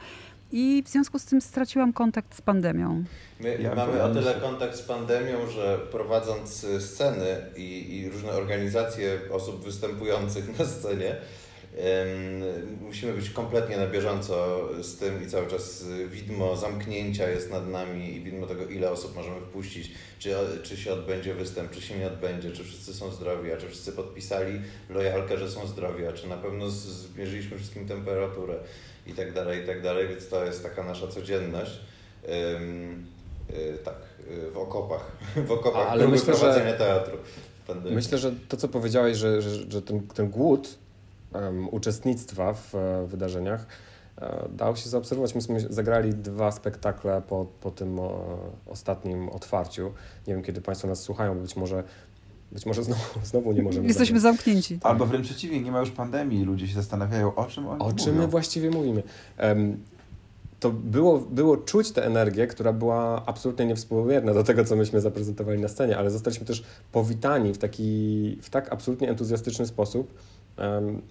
i w związku z tym straciłam kontakt z pandemią. My ja mamy o tyle kontakt z pandemią, że prowadząc sceny i, i różne organizacje osób występujących na scenie, musimy być kompletnie na bieżąco z tym i cały czas widmo zamknięcia jest nad nami i widmo tego, ile osób możemy wpuścić, czy, czy się odbędzie występ, czy się nie odbędzie, czy wszyscy są zdrowi, a czy wszyscy podpisali lojalkę, że są zdrowi, a czy na pewno zmierzyliśmy wszystkim temperaturę i tak dalej, i tak dalej, więc to jest taka nasza codzienność. Yy, tak, yy, w okopach, w okopach Ale myślę, prowadzenia że, teatru. Myślę, że to, co powiedziałeś, że, że, że ten, ten głód um, uczestnictwa w e, wydarzeniach e, dał się zaobserwować. Myśmy zagrali dwa spektakle po, po tym ostatnim otwarciu. Nie wiem, kiedy Państwo nas słuchają, być może być może znowu, znowu nie możemy. Jesteśmy zagrać. zamknięci. Albo wręcz przeciwnie, nie ma już pandemii i ludzie się zastanawiają, o czym oni O czym my właściwie mówimy. Um, to było, było czuć tę energię, która była absolutnie niewspółmierna do tego, co myśmy zaprezentowali na scenie, ale zostaliśmy też powitani w taki, w tak absolutnie entuzjastyczny sposób, um,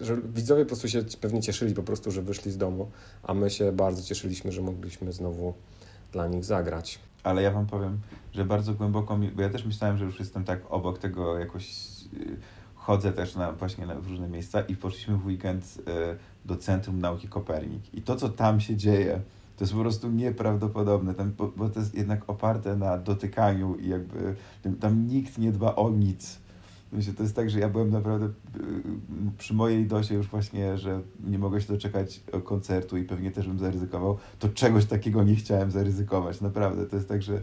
że widzowie po prostu się pewnie cieszyli po prostu, że wyszli z domu, a my się bardzo cieszyliśmy, że mogliśmy znowu dla nich zagrać. Ale ja wam powiem, że bardzo głęboko, mi, bo ja też myślałem, że już jestem tak obok tego jakoś y, chodzę też na, właśnie na, różne miejsca i poszliśmy w weekend y, do Centrum Nauki Kopernik. I to, co tam się dzieje, to jest po prostu nieprawdopodobne, tam, bo, bo to jest jednak oparte na dotykaniu i jakby tam nikt nie dba o nic Myślę, to jest tak, że ja byłem naprawdę y, przy mojej dosie już właśnie, że nie mogę się doczekać koncertu i pewnie też bym zaryzykował, to czegoś takiego nie chciałem zaryzykować. Naprawdę, to jest tak, że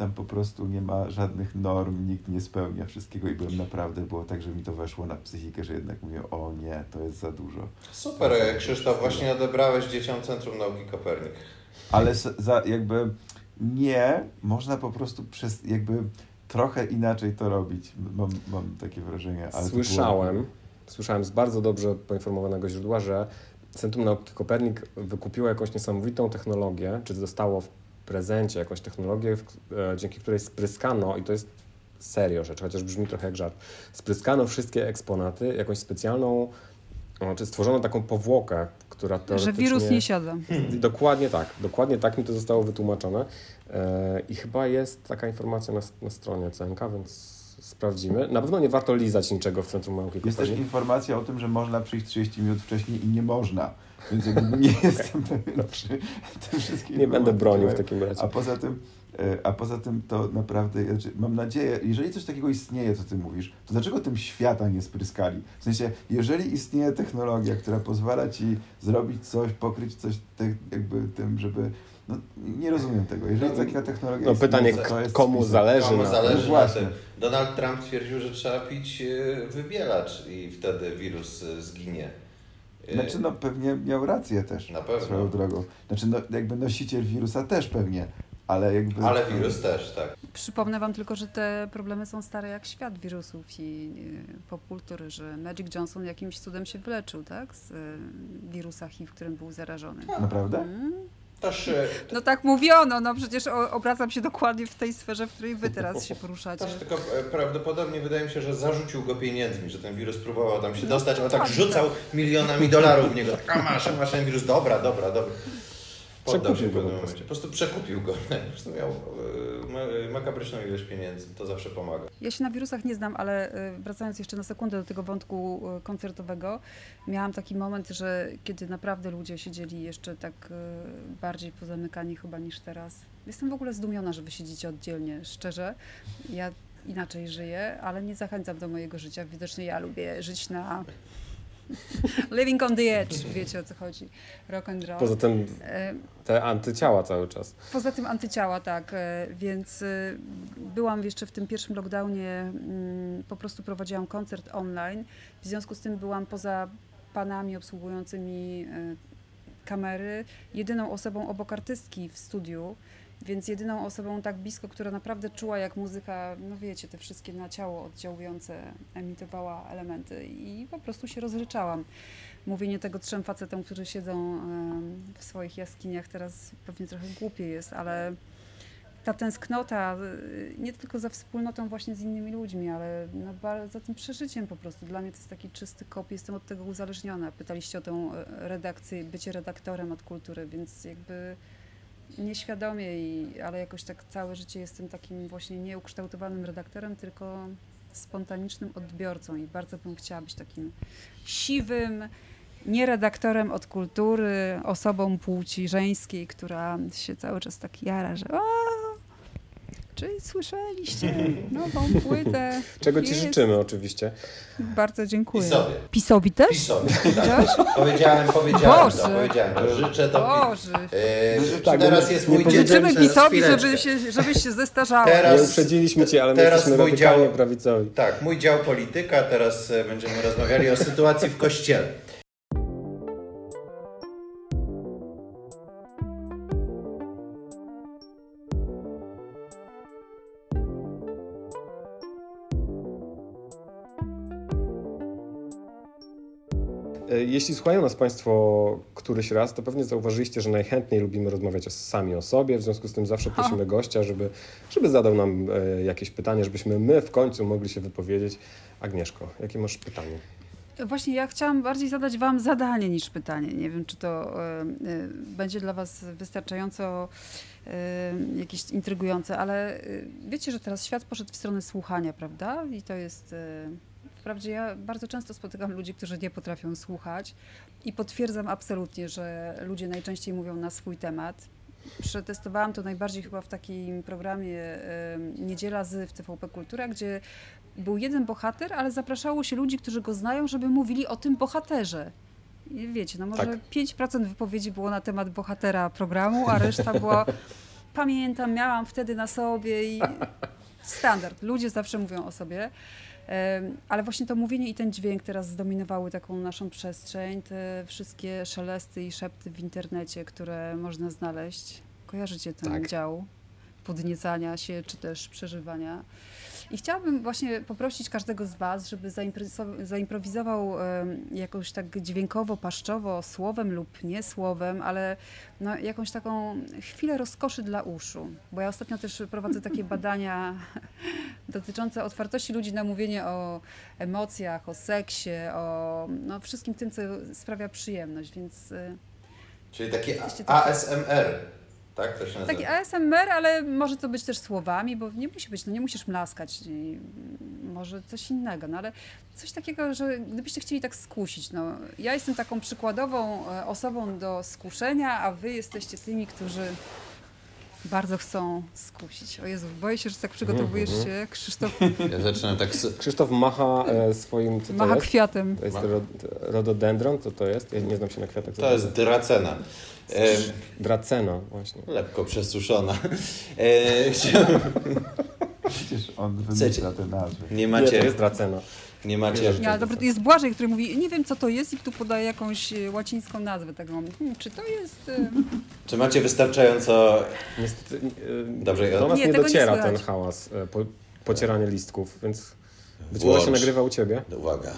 tam po prostu nie ma żadnych norm, nikt nie spełnia wszystkiego i byłem naprawdę, było tak, że mi to weszło na psychikę, że jednak mówię, o nie, to jest za dużo. Super, Krzysztof, właśnie odebrałeś dzieciom Centrum Nauki Kopernik. Ale za, jakby nie, można po prostu przez jakby trochę inaczej to robić. Mam, mam takie wrażenie. Ale słyszałem, było... słyszałem z bardzo dobrze poinformowanego źródła, że Centrum Nauki Kopernik wykupiło jakąś niesamowitą technologię, czy dostało w prezencie jakąś technologię, e, dzięki której spryskano, i to jest serio rzecz, chociaż brzmi trochę jak żart, spryskano wszystkie eksponaty jakąś specjalną, czy stworzono taką powłokę, która Że wirus nie siada. Dokładnie tak, dokładnie tak mi to zostało wytłumaczone. E, I chyba jest taka informacja na, na stronie CMK, więc sprawdzimy. Na pewno nie warto lizać niczego w Centrum Nauki Jest też informacja o tym, że można przyjść 30 minut wcześniej i nie można. Więc jakby nie jestem pewien przy tym wszystkim. Nie będę bronił w takim razie. A poza tym, e, a poza tym to naprawdę, znaczy, mam nadzieję, jeżeli coś takiego istnieje, co ty mówisz, to dlaczego tym świata nie spryskali? W sensie, jeżeli istnieje technologia, która pozwala ci zrobić coś, pokryć coś te, jakby tym, żeby no, nie rozumiem tego. Jeżeli no, taka technologia no, pytanie, to jest komu zależy komu na zależy tym. Na tym. Donald Trump twierdził, że trzeba pić e, wybielacz i wtedy wirus e, zginie. E, znaczy, no pewnie miał rację też. Na pewno. Swoją drogą. Znaczy, no, jakby nosiciel wirusa też pewnie. Ale, jakby... ale wirus też, tak. Przypomnę Wam tylko, że te problemy są stare jak świat wirusów i popkultury, że Magic Johnson jakimś cudem się wyleczył, tak? Z wirusa HIV, którym był zarażony. Naprawdę? Mm. Też, no tak mówiono, no przecież obracam się dokładnie w tej sferze, w której wy teraz się poruszacie. Też tylko e, prawdopodobnie wydaje mi się, że zarzucił go pieniędzmi, że ten wirus próbował tam się no, dostać, ale tak rzucał tak. milionami dolarów w niego. Tak, a masz, masz ten wirus, dobra, dobra, dobra. Przekupił go po, po prostu. przekupił go. Po prostu miał e, makabryczną ilość pieniędzy. To zawsze pomaga. Ja się na wirusach nie znam, ale e, wracając jeszcze na sekundę do tego wątku e, koncertowego, miałam taki moment, że kiedy naprawdę ludzie siedzieli jeszcze tak bardziej pozamykani chyba niż teraz. Jestem w ogóle zdumiona, że wy siedzicie oddzielnie, szczerze. Ja inaczej żyję, ale nie zachęcam do mojego życia. Widocznie ja lubię żyć na Living on the edge, wiecie o co chodzi. Rock and roll. Poza tym e, te antyciała cały czas. Poza tym antyciała, tak. E, więc e, byłam jeszcze w tym pierwszym lockdownie, mm, po prostu prowadziłam koncert online. W związku z tym byłam poza panami obsługującymi kamery, jedyną osobą obok artystki w studiu. Więc jedyną osobą tak blisko, która naprawdę czuła, jak muzyka, no wiecie, te wszystkie na ciało oddziałujące emitowała elementy i po prostu się rozryczałam. Mówienie tego trzem facetom, którzy siedzą w swoich jaskiniach teraz pewnie trochę głupie jest, ale ta tęsknota y, nie tylko za wspólnotą właśnie z innymi ludźmi, ale no, za tym przeżyciem po prostu. Dla mnie to jest taki czysty kop, jestem od tego uzależniona. Pytaliście o tę e, redakcję, bycie redaktorem od kultury, więc jakby nieświadomie, i, ale jakoś tak całe życie jestem takim właśnie nieukształtowanym redaktorem, tylko spontanicznym odbiorcą i bardzo bym chciała być takim siwym, nie redaktorem od kultury, osobą płci żeńskiej, która się cały czas tak jara, że o, czy słyszeliście nową płytę? Czego Ci życzymy oczywiście. Bardzo dziękuję. Pisowi. Pisowi też? Pisowi, tak. Powiedziałem, powiedziałem Boże. to, powiedziałem to. Życzę to. Boże. Yy, tak, teraz jest mój dzień. Życzymy Pisowi, żeby się, żebyś się zestarzał. Teraz, nie uprzedziliśmy Cię, ale teraz my jesteśmy dział, prawicowi. Tak, mój dział polityka, teraz e, będziemy rozmawiali o sytuacji w Kościele. Jeśli słuchają nas Państwo któryś raz, to pewnie zauważyliście, że najchętniej lubimy rozmawiać sami o sobie, w związku z tym zawsze prosimy gościa, żeby, żeby zadał nam e, jakieś pytanie, żebyśmy my w końcu mogli się wypowiedzieć. Agnieszko, jakie masz pytanie? Właśnie ja chciałam bardziej zadać Wam zadanie niż pytanie. Nie wiem, czy to y, y, będzie dla Was wystarczająco jakieś intrygujące, ale wiecie, że teraz świat poszedł w stronę słuchania, prawda? I to jest Wprawdzie ja bardzo często spotykam ludzi, którzy nie potrafią słuchać i potwierdzam absolutnie, że ludzie najczęściej mówią na swój temat. Przetestowałam to najbardziej chyba w takim programie Niedziela z w TVP Kultura, gdzie był jeden bohater, ale zapraszało się ludzi, którzy go znają, żeby mówili o tym bohaterze. I wiecie, no może tak. 5% wypowiedzi było na temat bohatera programu, a reszta była pamiętam, miałam wtedy na sobie i standard. Ludzie zawsze mówią o sobie. Ale właśnie to mówienie i ten dźwięk teraz zdominowały taką naszą przestrzeń, te wszystkie szelesty i szepty w internecie, które można znaleźć. Kojarzycie ten tak. dział podniecania się czy też przeżywania. I chciałabym właśnie poprosić każdego z Was, żeby zaimprowizował jakoś tak dźwiękowo, paszczowo, słowem lub nie słowem, ale no, jakąś taką chwilę rozkoszy dla uszu. Bo ja ostatnio też prowadzę takie badania dotyczące otwartości ludzi na mówienie o emocjach, o seksie, o no, wszystkim tym, co sprawia przyjemność, więc... Y, Czyli taki ASMR tak? To się nazywa. Taki ASMR, ale może to być też słowami, bo nie musi być, no nie musisz mlaskać, może coś innego, no ale coś takiego, że gdybyście chcieli tak skusić, no ja jestem taką przykładową e, osobą do skuszenia, a wy jesteście tymi, którzy bardzo chcą skusić. O Jezu, boję się, że tak przygotowujesz mhm, mhm. się, Krzysztof. Ja zaczynam tak... Krzysztof macha e, swoim... Co macha kwiatem. To jest rododendron, co to jest? Ja nie znam się na kwiatach. To jest dracena. E, Dracena właśnie. Lekko przesuszona. E, chciałem... Przecież on wymyśla te nazwy. Nie macie... Nie, to jest Dracena. Nie macie... Nie, ale dobra, jest Błażej, który mówi, nie wiem co to jest i tu podaje jakąś e, łacińską nazwę tego. Hmm, czy to jest... E, czy macie wystarczająco... Niestety, Dobrze, do nas nie, nie dociera nie ten hałas, po, pocieranie listków, więc być może się nagrywa u ciebie. Uwaga,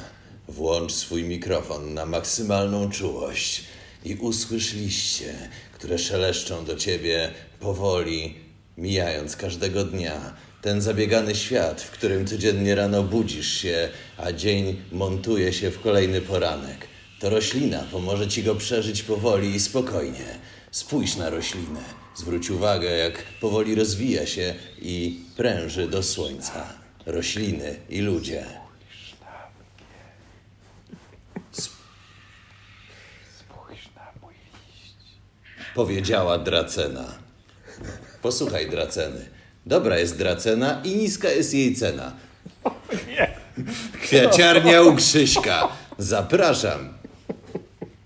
włącz swój mikrofon na maksymalną czułość i usłysz liście, które szeleszczą do ciebie powoli, mijając każdego dnia. Ten zabiegany świat, w którym codziennie rano budzisz się, a dzień montuje się w kolejny poranek. To roślina pomoże ci go przeżyć powoli i spokojnie. Spójrz na roślinę. Zwróć uwagę, jak powoli rozwija się i pręży do słońca. Rośliny i ludzie. Powiedziała Dracena. Posłuchaj, Draceny. Dobra jest Dracena i niska jest jej cena. Kwiaciarnia u Krzyśka. Zapraszam.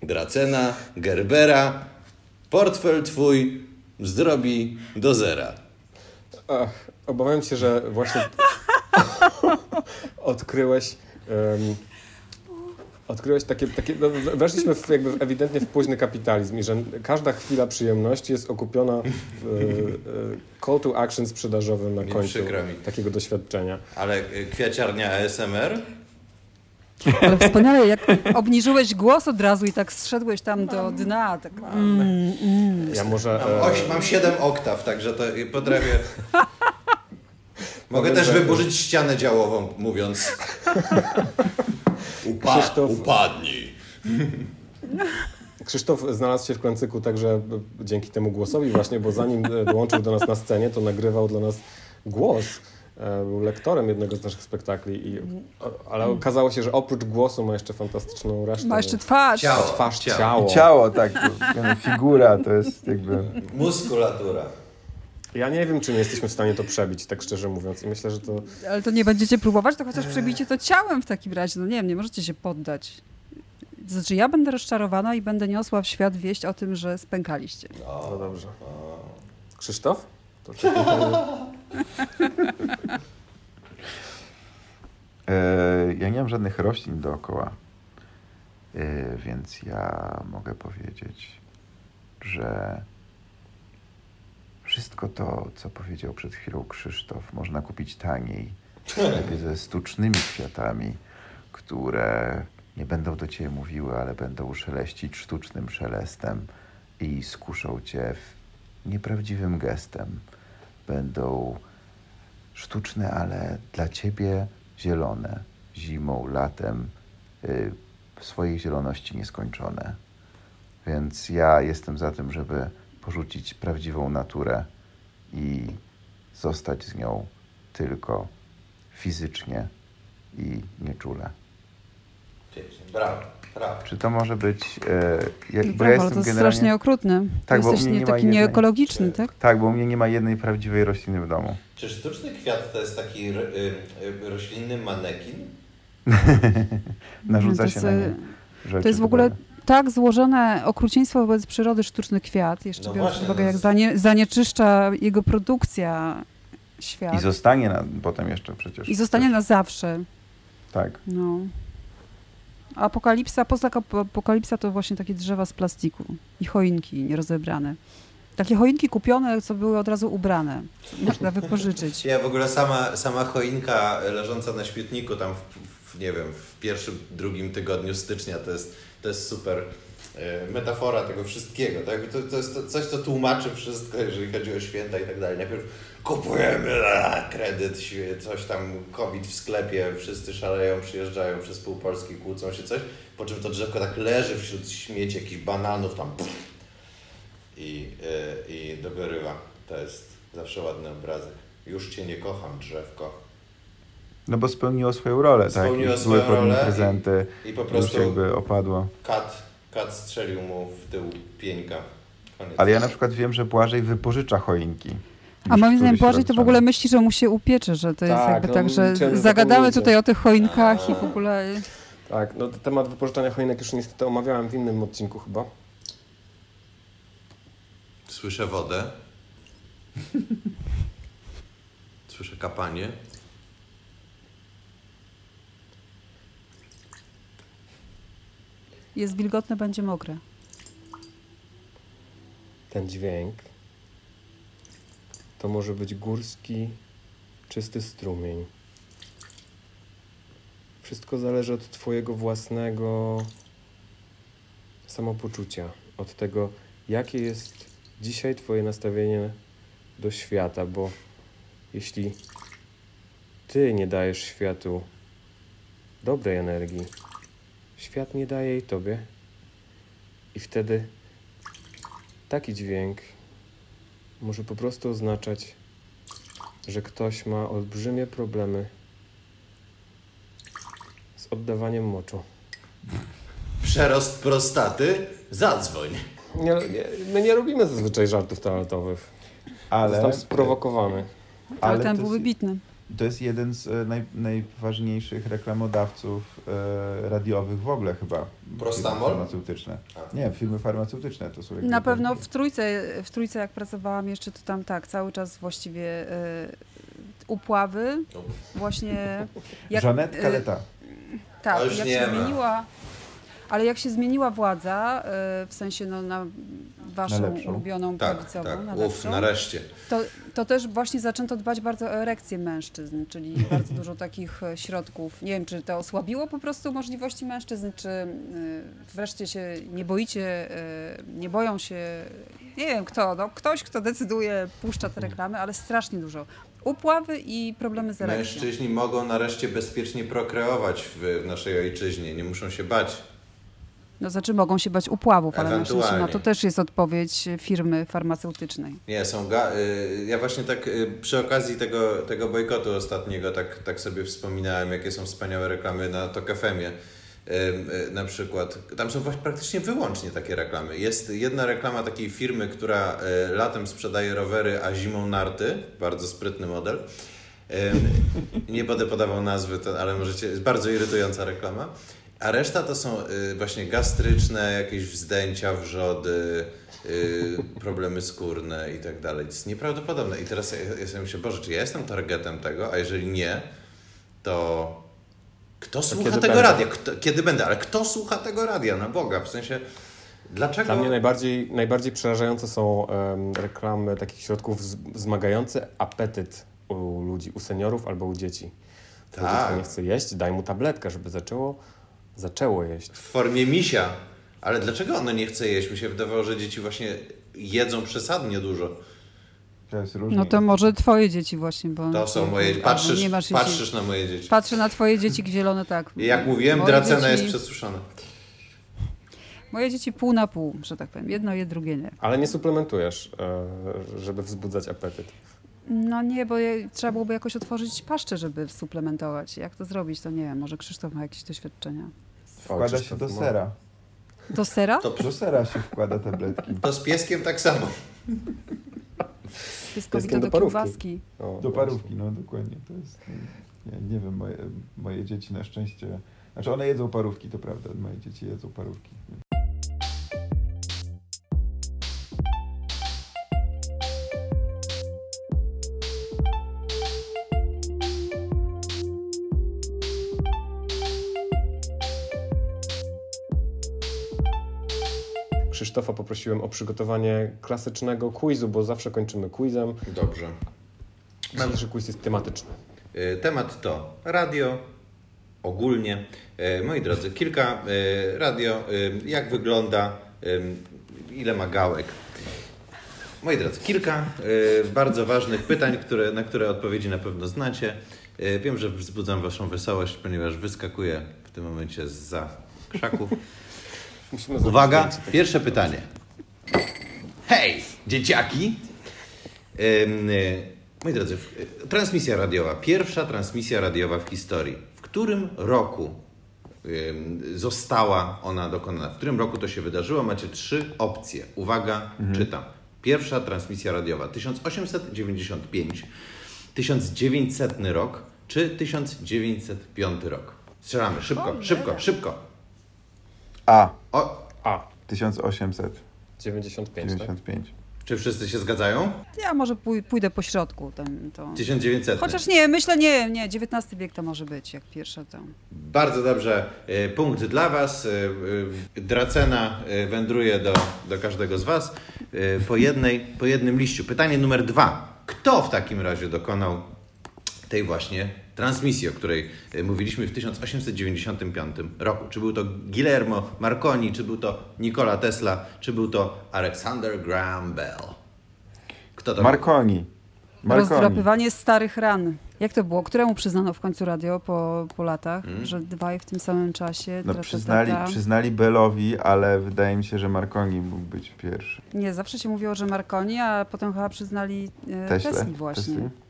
Dracena, Gerbera. Portfel twój zdrobi do zera. Ach, obawiam się, że właśnie odkryłeś um, odkryłeś takie, takie no, weszliśmy w, jakby ewidentnie w późny kapitalizm i że każda chwila przyjemności jest okupiona w, e, call to action sprzedażowym na końcu takiego doświadczenia. Ale e, kwiaciarnia ASMR? Ale wspaniale, jak obniżyłeś głos od razu i tak zszedłeś tam do dna. Tak. Mm, mm. Ja może... Mam, oś, mam 7 oktaw, także to potrafię... Mogę też wyburzyć ścianę działową, mówiąc... Upa Krzysztof... Upadnij. Krzysztof znalazł się w Klancyku także dzięki temu głosowi właśnie, bo zanim dołączył do nas na scenie, to nagrywał dla nas głos. E, był lektorem jednego z naszych spektakli, i, ale okazało się, że oprócz głosu ma jeszcze fantastyczną resztę. Ma jeszcze twarz. Ciało. Twarz, ciało. ciało. Ciało, tak. Figura to jest jakby... Muskulatura. Ja nie wiem, czy nie jesteśmy w stanie to przebić, tak szczerze mówiąc. I myślę, że to. Ale to nie będziecie próbować, to chociaż przebijcie to ciałem w takim razie. No nie wiem, nie możecie się poddać. Znaczy, ja będę rozczarowana i będę niosła w świat wieść o tym, że spękaliście. No, no dobrze. Krzysztof? To e, ja nie mam żadnych roślin dookoła, e, więc ja mogę powiedzieć, że wszystko to, co powiedział przed chwilą Krzysztof, można kupić taniej, lepiej ze sztucznymi kwiatami, które nie będą do ciebie mówiły, ale będą szeleścić sztucznym szelestem i skuszą cię nieprawdziwym gestem. Będą sztuczne, ale dla ciebie zielone, zimą, latem, yy, w swojej zieloności nieskończone. Więc ja jestem za tym, żeby porzucić prawdziwą naturę i zostać z nią tylko fizycznie i nieczule. Brawo, brawo. Czy to może być... E, ja, bo ja jestem to jest generalnie... strasznie okrutne. Tak, bo jesteś nie, nie taki jednej... nieekologiczny, tak? Tak, bo u mnie nie ma jednej prawdziwej rośliny w domu. Czy sztuczny kwiat to jest taki ro, y, roślinny manekin? Narzuca no się na nie rzeczy. To jest w ogóle tak złożone okrucieństwo wobec przyrody sztuczny kwiat, jeszcze no biorąc pod uwagę, no jak zanie, zanieczyszcza jego produkcja świat. I zostanie na, potem jeszcze przecież. I zostanie na zawsze. Tak. No. Apokalipsa, postapokalipsa to właśnie takie drzewa z plastiku i choinki nierozebrane. Takie choinki kupione, co były od razu ubrane. Można wypożyczyć. Ja w ogóle sama, sama choinka leżąca na śmietniku tam w, w, nie wiem, w pierwszym, drugim tygodniu stycznia to jest to jest super e, metafora tego wszystkiego. Tak? To, to jest coś, co tłumaczy wszystko, jeżeli chodzi o święta i tak dalej. Najpierw kupujemy kredyt, coś tam, COVID w sklepie, wszyscy szaleją, przyjeżdżają przez pół Polski, kłócą się coś, po czym to drzewko tak leży wśród śmieci, jakichś bananów tam i, yy, i dogorywa. To jest zawsze ładny obrazek. Już Cię nie kocham, drzewko. No bo spełniło swoją rolę, tak? spełniło tak? Swoją były rolę prezenty, i, i po prostu jakby opadło. Kat, kat strzelił mu w tył pieńka. Koniec. Ale ja na przykład wiem, że Błażej wypożycza choinki. A moim zdaniem Błażej to w ogóle myśli, że mu się upiecze, że to jest tak, jakby no, tak, że zagadamy tutaj o tych choinkach A. i w ogóle... Tak, no temat wypożyczania choinek już niestety omawiałem w innym odcinku chyba. Słyszę wodę. Słyszę kapanie. Jest wilgotne, będzie mokre. Ten dźwięk to może być górski, czysty strumień. Wszystko zależy od Twojego własnego samopoczucia od tego, jakie jest dzisiaj Twoje nastawienie do świata, bo jeśli Ty nie dajesz światu dobrej energii, świat nie daje jej Tobie. I wtedy taki dźwięk może po prostu oznaczać, że ktoś ma olbrzymie problemy z oddawaniem moczu. Przerost prostaty? Zadzwoń. Nie, nie, my nie robimy zazwyczaj żartów toaletowych. Ale... Został sprowokowany. Ale, ale ten był wybitny. To jest jeden z e, naj, najważniejszych reklamodawców e, radiowych w ogóle chyba. Prostamol? Farmaceutyczne. Nie, firmy farmaceutyczne to są. Na pewno w trójce, w trójce jak pracowałam jeszcze, to tam tak, cały czas właściwie e, upławy. Właśnie. Jak, Żanet Kaleta. E, tak, jak się zmieniła. Ale jak się zmieniła władza, e, w sensie no, na waszą na ulubioną tak, prawicową, tak. na Uf, nareszcie. To, to też właśnie zaczęto dbać bardzo o erekcję mężczyzn, czyli bardzo dużo takich e, środków. Nie wiem, czy to osłabiło po prostu możliwości mężczyzn, czy e, wreszcie się nie boicie, nie boją się, nie wiem kto, no, ktoś, kto decyduje, puszcza te reklamy, ale strasznie dużo upławy i problemy z erekcją. Mężczyźni mogą nareszcie bezpiecznie prokreować w naszej ojczyźnie, nie muszą się bać. No znaczy mogą się bać upławów, ale myślę, na to też jest odpowiedź firmy farmaceutycznej. Nie, są ga- y, ja właśnie tak y, przy okazji tego, tego bojkotu ostatniego tak, tak sobie wspominałem, jakie są wspaniałe reklamy na Tokafemie y, na przykład. Tam są praktycznie wyłącznie takie reklamy. Jest jedna reklama takiej firmy, która latem sprzedaje rowery, a zimą narty. Bardzo sprytny model. Nie będę podawał nazwy, ale możecie, jest bardzo irytująca reklama. A reszta to są y, właśnie gastryczne, jakieś wzdęcia, wrzody, y, problemy skórne i tak dalej. To jest nieprawdopodobne. I teraz ja, ja sobie myślę, Boże, czy ja jestem targetem tego? A jeżeli nie, to kto słucha tego będę? radia? Kto, kiedy będę? Ale kto słucha tego radia? Na Boga, w sensie... Dlaczego? Dla mnie najbardziej, najbardziej przerażające są um, reklamy takich środków wzmagające apetyt u ludzi, u seniorów albo u dzieci. Tak. Dziecko nie chce jeść, daj mu tabletkę, żeby zaczęło zaczęło jeść. W formie misia. Ale dlaczego ono nie chce jeść? Mi się wydawało, że dzieci właśnie jedzą przesadnie dużo. To jest różnie. No to może twoje dzieci właśnie, bo... To są moje... Patrzysz, nie masz patrzysz na moje dzieci. Patrzę na twoje dzieci zielone, tak. Jak mówiłem, moje dracena dzieci... jest przesuszona. Moje dzieci pół na pół, że tak powiem. Jedno je, drugie nie. Ale nie suplementujesz, e, żeby wzbudzać apetyt. No nie, bo je, trzeba byłoby jakoś otworzyć paszczę, żeby suplementować. Jak to zrobić, to nie wiem. Może Krzysztof ma jakieś doświadczenia. Wkłada się do sera. Do sera? To do sera się wkłada tabletki. To z pieskiem tak samo. Pieskowi to do, do kiełbaski. O, do parówki, no dokładnie. To jest, nie, nie wiem, moje, moje dzieci na szczęście... Znaczy one jedzą parówki, to prawda. Moje dzieci jedzą parówki. Krzysztofa poprosiłem o przygotowanie klasycznego quizu, bo zawsze kończymy quizem. Dobrze. Dzisiejszy quiz jest tematyczny. E, temat to radio, ogólnie. E, moi drodzy, kilka e, radio, jak wygląda, ile ma gałek. Moi drodzy, kilka bardzo ważnych pytań, które, na które odpowiedzi na pewno znacie. Wiem, że wzbudzam Waszą wesołość, ponieważ wyskakuję w tym momencie za krzaków. Musimy Uwaga, pierwsze pytanie. Hej, dzieciaki! moi drodzy, transmisja radiowa. Pierwsza transmisja radiowa w historii. W którym roku została ona dokonana? W którym roku to się wydarzyło? Macie trzy opcje. Uwaga, mhm. czytam. Pierwsza transmisja radiowa 1895, 1900 rok czy 1905 rok? Strzelamy, szybko, szybko, szybko. A. O, A. 1895. 95. Czy wszyscy się zgadzają? Ja może pójdę po środku. Ten, to... 1900. Chociaż nie, myślę nie, nie, XIX wiek to może być jak pierwsza to. Bardzo dobrze. E, punkt dla Was. E, e, Dracena wędruje do, do każdego z Was po, jednej, po jednym liściu. Pytanie numer dwa. Kto w takim razie dokonał tej właśnie transmisji, o której e, mówiliśmy w 1895 roku. Czy był to Guillermo Marconi, czy był to Nikola Tesla, czy był to Alexander Graham Bell. Kto to Marconi. Marconi. Rozdrapywanie starych ran. Jak to było? Któremu przyznano w końcu radio po, po latach, mm. że dwaj w tym samym czasie? No, przyznali, przyznali Bellowi, ale wydaje mi się, że Marconi mógł być pierwszy. Nie, zawsze się mówiło, że Marconi, a potem chyba przyznali e, Tesli właśnie. Tesli?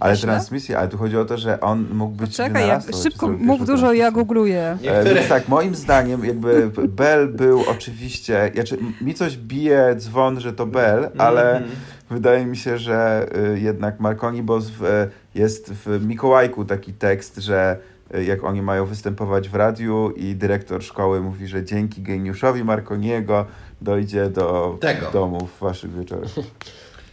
Ale transmisja, ale tu chodzi o to, że on mógł być Czekaj, ja, szybko mów dużo, ja googluję. E, więc tak, moim zdaniem jakby Bell był oczywiście, znaczy, mi coś bije dzwon, że to Bell, mhm. ale mm -hmm. wydaje mi się, że y, jednak Marconi, bo w, jest w Mikołajku taki tekst, że y, jak oni mają występować w radiu i dyrektor szkoły mówi, że dzięki geniuszowi Marconiego dojdzie do Tego. domów waszych wieczorów.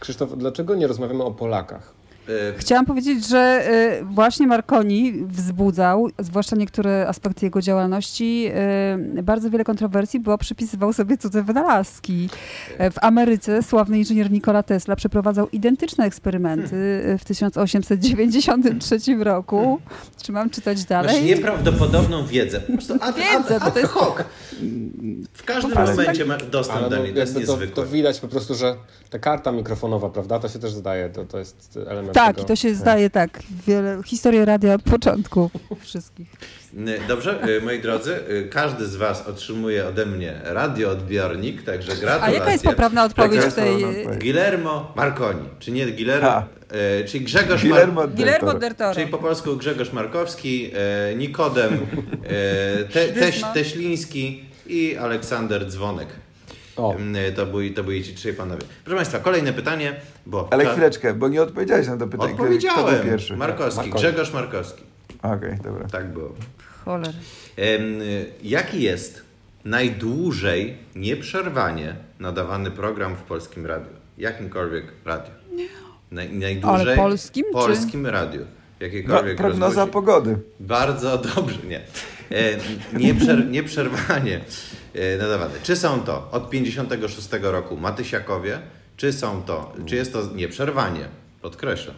Krzysztof, dlaczego nie rozmawiamy o Polakach? E, Chciałam powiedzieć, że e, właśnie Marconi wzbudzał, zwłaszcza niektóre aspekty jego działalności, e, bardzo wiele kontrowersji, bo przypisywał sobie cudze wynalazki. W Ameryce sławny inżynier Nikola Tesla przeprowadzał identyczne eksperymenty w 1893 roku. Czy mam czytać dalej? Masz nieprawdopodobną wiedzę. Po prostu ad, wiedzę, ad, ad, to jest... hoc. W każdym momencie masz dostęp do niej, to jest niezwykłe. To, to widać po prostu, że ta karta mikrofonowa, prawda, to się też zdaje, to, to jest element Tak, tego. i to się zdaje tak. Wiele, historię radia od początku wszystkich. Dobrze, y, moi drodzy, y, każdy z Was otrzymuje ode mnie radioodbiornik, także gratulacje. A jaka jest poprawna odpowiedź w tej... Guillermo Marconi, czy nie Guillermo, e, czyli Grzegorz Guillermo, Mar... Guillermo del Toro. Czyli po polsku Grzegorz Markowski, e, Nikodem e, te, Teś, Teśliński i Aleksander Dzwonek. O. To, byli, to byli ci trzej panowie. Proszę Państwa, kolejne pytanie, bo... Ale chwileczkę, bo nie odpowiedziałeś na to pytanie. Odpowiedziałem. Kto był pierwszy? Markowski, Grzegorz Markowski. Okej, okay, dobra. Tak było. Choler. Jaki jest najdłużej nieprzerwanie nadawany program w polskim radiu? Jakimkolwiek radiu? Naj, najdłużej Ale polskim? Polskim czy? radiu. Jakiekolwiek no, prognoza pogody. Bardzo dobrze, nie. E, nieprzer, nieprzerwanie e, nadawane. Czy są to od 56 roku Matysiakowie, czy są to, czy jest to nieprzerwanie? Podkreślam.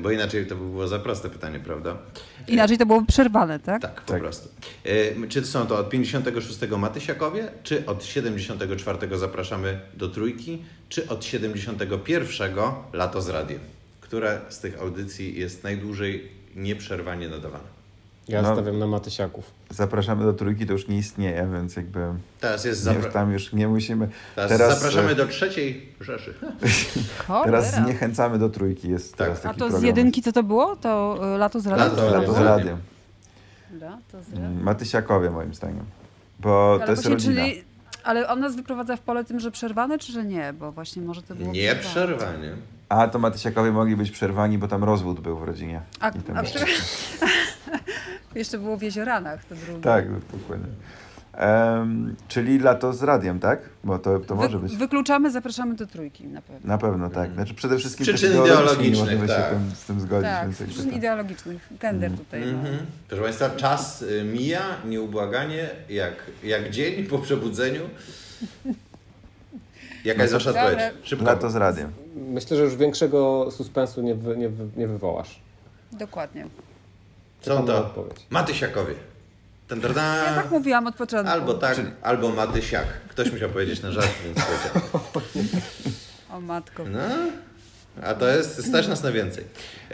Bo inaczej to by było za proste pytanie, prawda? Inaczej to byłoby przerwane, tak? Tak, po tak. prostu. Czy są to od 56 Matysiakowie, czy od 74 zapraszamy do trójki, czy od 71 Lato z Radiem? Która z tych audycji jest najdłużej nieprzerwanie nadawana? Ja no, stawiam na Matysiaków. Zapraszamy do trójki, to już nie istnieje, więc jakby. Teraz jest zapra- Tam już nie musimy. Teraz, teraz zapraszamy e, do trzeciej Rzeszy. teraz zniechęcamy do trójki. Jest tak. teraz taki A to program. z jedynki co to było? To e, lato z radiem? Lato, lato z radiem. Lato z radiem. Mm, Matysiakowie moim zdaniem. Bo Ale to jest właśnie, rodzina. Czyli, ale on nas wyprowadza w pole tym, że przerwane, czy że nie? Bo właśnie może to było. Nie przerwanie. A to Matysiakowie mogli być przerwani, bo tam rozwód był w rodzinie. A, a jeszcze... było w Jezioranach to drugie. Tak, dokładnie. Um, czyli lato z radiem, tak? Bo to, to może być. Wykluczamy, zapraszamy do trójki na pewno. Na pewno, tak. Znaczy przede wszystkim przyczyn ideologicznych, możemy tak. się tym, z tym zgodzić. Tak, więc przyczyn tak. ideologicznych. Gender mm. tutaj. Mm -hmm. no. Proszę Państwa, czas y, mija nieubłaganie, jak, jak dzień po przebudzeniu. Jaka jest wasza odpowiedź? Szybko. Lato z radiem. Myślę, że już większego suspensu nie, wy, nie, wy, nie wywołasz. Dokładnie. Są to Matysiakowie. Ten, ja tak mówiłam od początku. Albo tak, Czyli... albo Matysiak. Ktoś musiał powiedzieć na żart, więc powiedział. O matko. No, a to jest, stać nas na więcej.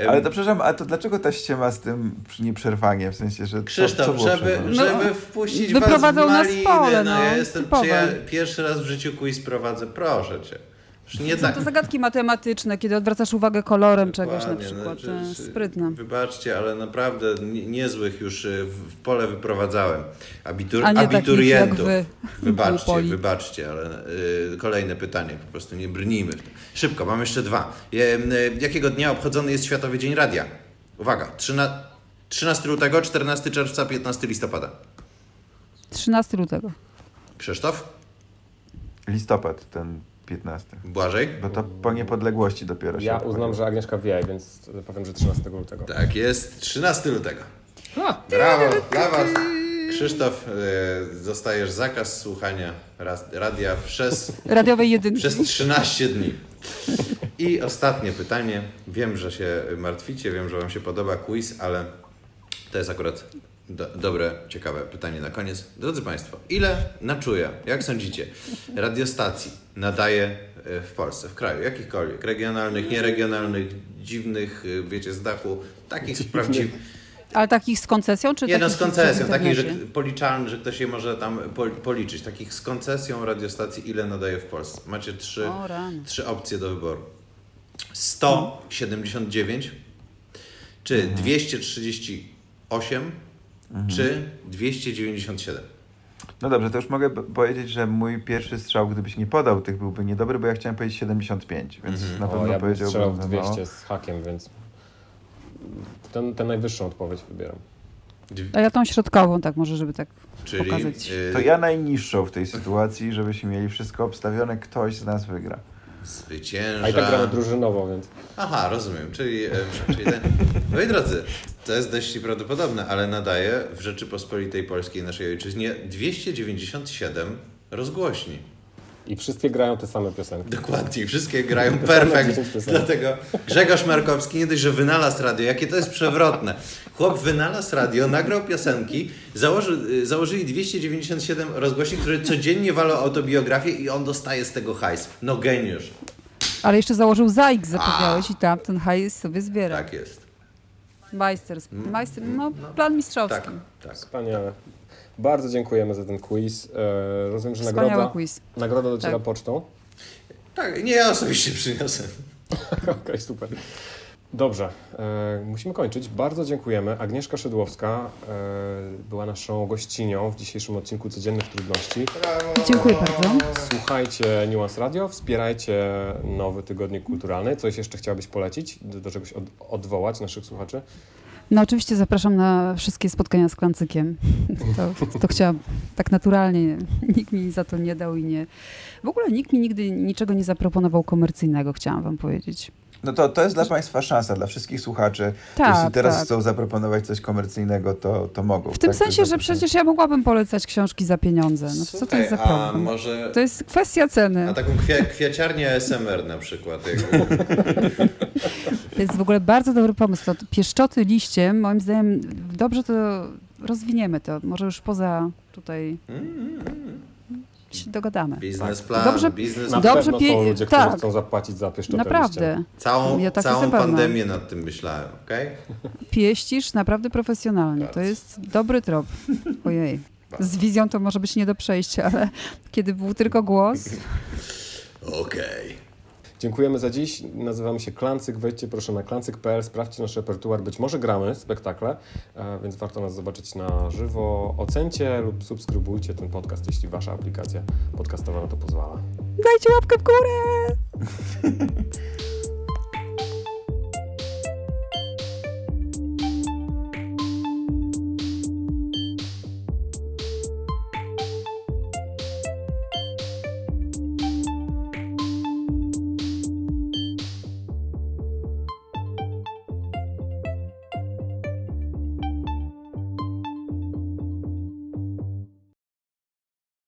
Ale to przepraszam, a to dlaczego ta ściema z tym nieprzerwanie? W sensie, że Krzysztof, co, co żeby, żeby no, wpuścić was w maliny, nas pole, no, no ja jestem, czy ja pierwszy raz w życiu quiz prowadzę, proszę cię. Nie tak. To zagadki matematyczne, kiedy odwracasz uwagę kolorem Dokładnie, czegoś na przykład. No, sprytne. Wybaczcie, ale naprawdę niezłych już y, w pole wyprowadzałem. Abitur, abiturientów. Wy, wybaczcie, wybaczcie, ale y, kolejne pytanie, po prostu nie brnijmy. Szybko, mam jeszcze dwa. Jakiego dnia obchodzony jest Światowy Dzień Radia? Uwaga, 13, 13 lutego, 14 czerwca, 15 listopada. 13 lutego. Krzysztof? Listopad, ten 15. Błażej? Bo to po niepodległości dopiero się Ja uznam, że Agnieszka wie, więc powiem, że 13 lutego. Tak jest, 13 lutego. A. Brawo, dla Was. Krzysztof, y, dostajesz zakaz słuchania radia przez... Radiowej jedynki. Przez 13 dni. I ostatnie pytanie. Wiem, że się martwicie, wiem, że Wam się podoba quiz, ale to jest akurat do, dobre, ciekawe pytanie na koniec. Drodzy Państwo, ile na czuje, jak sądzicie, radiostacji nadaje e, w Polsce, w kraju, jakichkolwiek, regionalnych, nieregionalnych, dziwnych, e, wiecie, z dachu, takich prawdziwych. Ale takich z koncesją, czy Nie, no z koncesją, takich, że policzalny, że ktoś je może tam policzyć. Takich z koncesją radiostacji, ile nadaje w Polsce. Macie trzy, trzy opcje do wyboru. 179, czy mhm. 238, mhm. czy 297. No dobrze, to już mogę powiedzieć, że mój pierwszy strzał, gdybyś nie podał tych, byłby niedobry, bo ja chciałem powiedzieć 75, więc mhm. na pewno o, ja powiedziałbym... w 200 no. z hakiem, więc ten, tę najwyższą odpowiedź wybieram. A ja tą środkową, tak może, żeby tak Czyli, pokazać. Yy... To ja najniższą w tej sytuacji, żebyśmy mieli wszystko obstawione, ktoś z nas wygra. Zwycięża. A i tak gramy drużynowo, więc. Aha, rozumiem. Czyli, czyli ten... Moi drodzy, to jest dość prawdopodobne, ale nadaje w Rzeczypospolitej Polskiej, naszej ojczyźnie, 297 rozgłośni. I wszystkie grają te same piosenki. Dokładnie, wszystkie grają perfekt. Dlatego Grzegorz Markowski nie dość, że wynalazł radio, jakie to jest przewrotne. Chłop wynalazł radio, nagrał piosenki, założy, założyli 297 rozgłośni, które codziennie walą autobiografię i on dostaje z tego hajs. No geniusz. Ale jeszcze założył ZAIK, zapomniałeś, i tam ten hajs sobie zbiera. Tak jest. Majster, majster no, no, plan mistrzowski. Tak, tak. Wspaniale. Bardzo dziękujemy za ten quiz. E, rozumiem, że nagroda, quiz. nagroda dociera tak. pocztą. Tak, nie ja osobiście przyniosę. Okej, okay, super. Dobrze, e, musimy kończyć. Bardzo dziękujemy. Agnieszka Szydłowska e, była naszą gościnią w dzisiejszym odcinku Codziennych Trudności. Brawo. Dziękuję bardzo. Słuchajcie Nuance Radio, wspierajcie nowy tygodnik kulturalny. Coś jeszcze chciałabyś polecić, do, do czegoś od, odwołać naszych słuchaczy? No oczywiście zapraszam na wszystkie spotkania z Klancykiem. To, to chciałam tak naturalnie. Nikt mi za to nie dał i nie... W ogóle nikt mi nigdy niczego nie zaproponował komercyjnego, chciałam wam powiedzieć. No to, to jest dla Państwa szansa, dla wszystkich słuchaczy. Tak, Jeśli teraz tak. chcą zaproponować coś komercyjnego, to, to mogą. W tym tak? sensie, że przecież ja mogłabym polecać książki za pieniądze. No Słuchaj, co to jest za problem? Może... To jest kwestia ceny. A taką kwia kwiaciarnię SMR na przykład. to jest w ogóle bardzo dobry pomysł. To pieszczoty liściem, moim zdaniem, dobrze to rozwiniemy to. Może już poza tutaj... Mm, mm, mm się dogadamy. Biznesplan, tak. dobrze, biznes Na dobrze pewno są ludzie, którzy tak. chcą zapłacić za pieszczotę Naprawdę. Całą, ja tak całą pandemię nad tym myślałem, okej? Okay? Pieścisz naprawdę profesjonalnie. Bardzo. To jest dobry trop. Ojej. Z wizją to może być nie do przejścia, ale kiedy był tylko głos... Okej. Okay. Dziękujemy za dziś. Nazywamy się Klancyk. Wejdźcie proszę na klancyk.pl, sprawdźcie nasz repertuar. Być może gramy spektakle, e, więc warto nas zobaczyć na żywo. Ocencie lub subskrybujcie ten podcast, jeśli wasza aplikacja podcastowa na to pozwala. Dajcie łapkę w górę!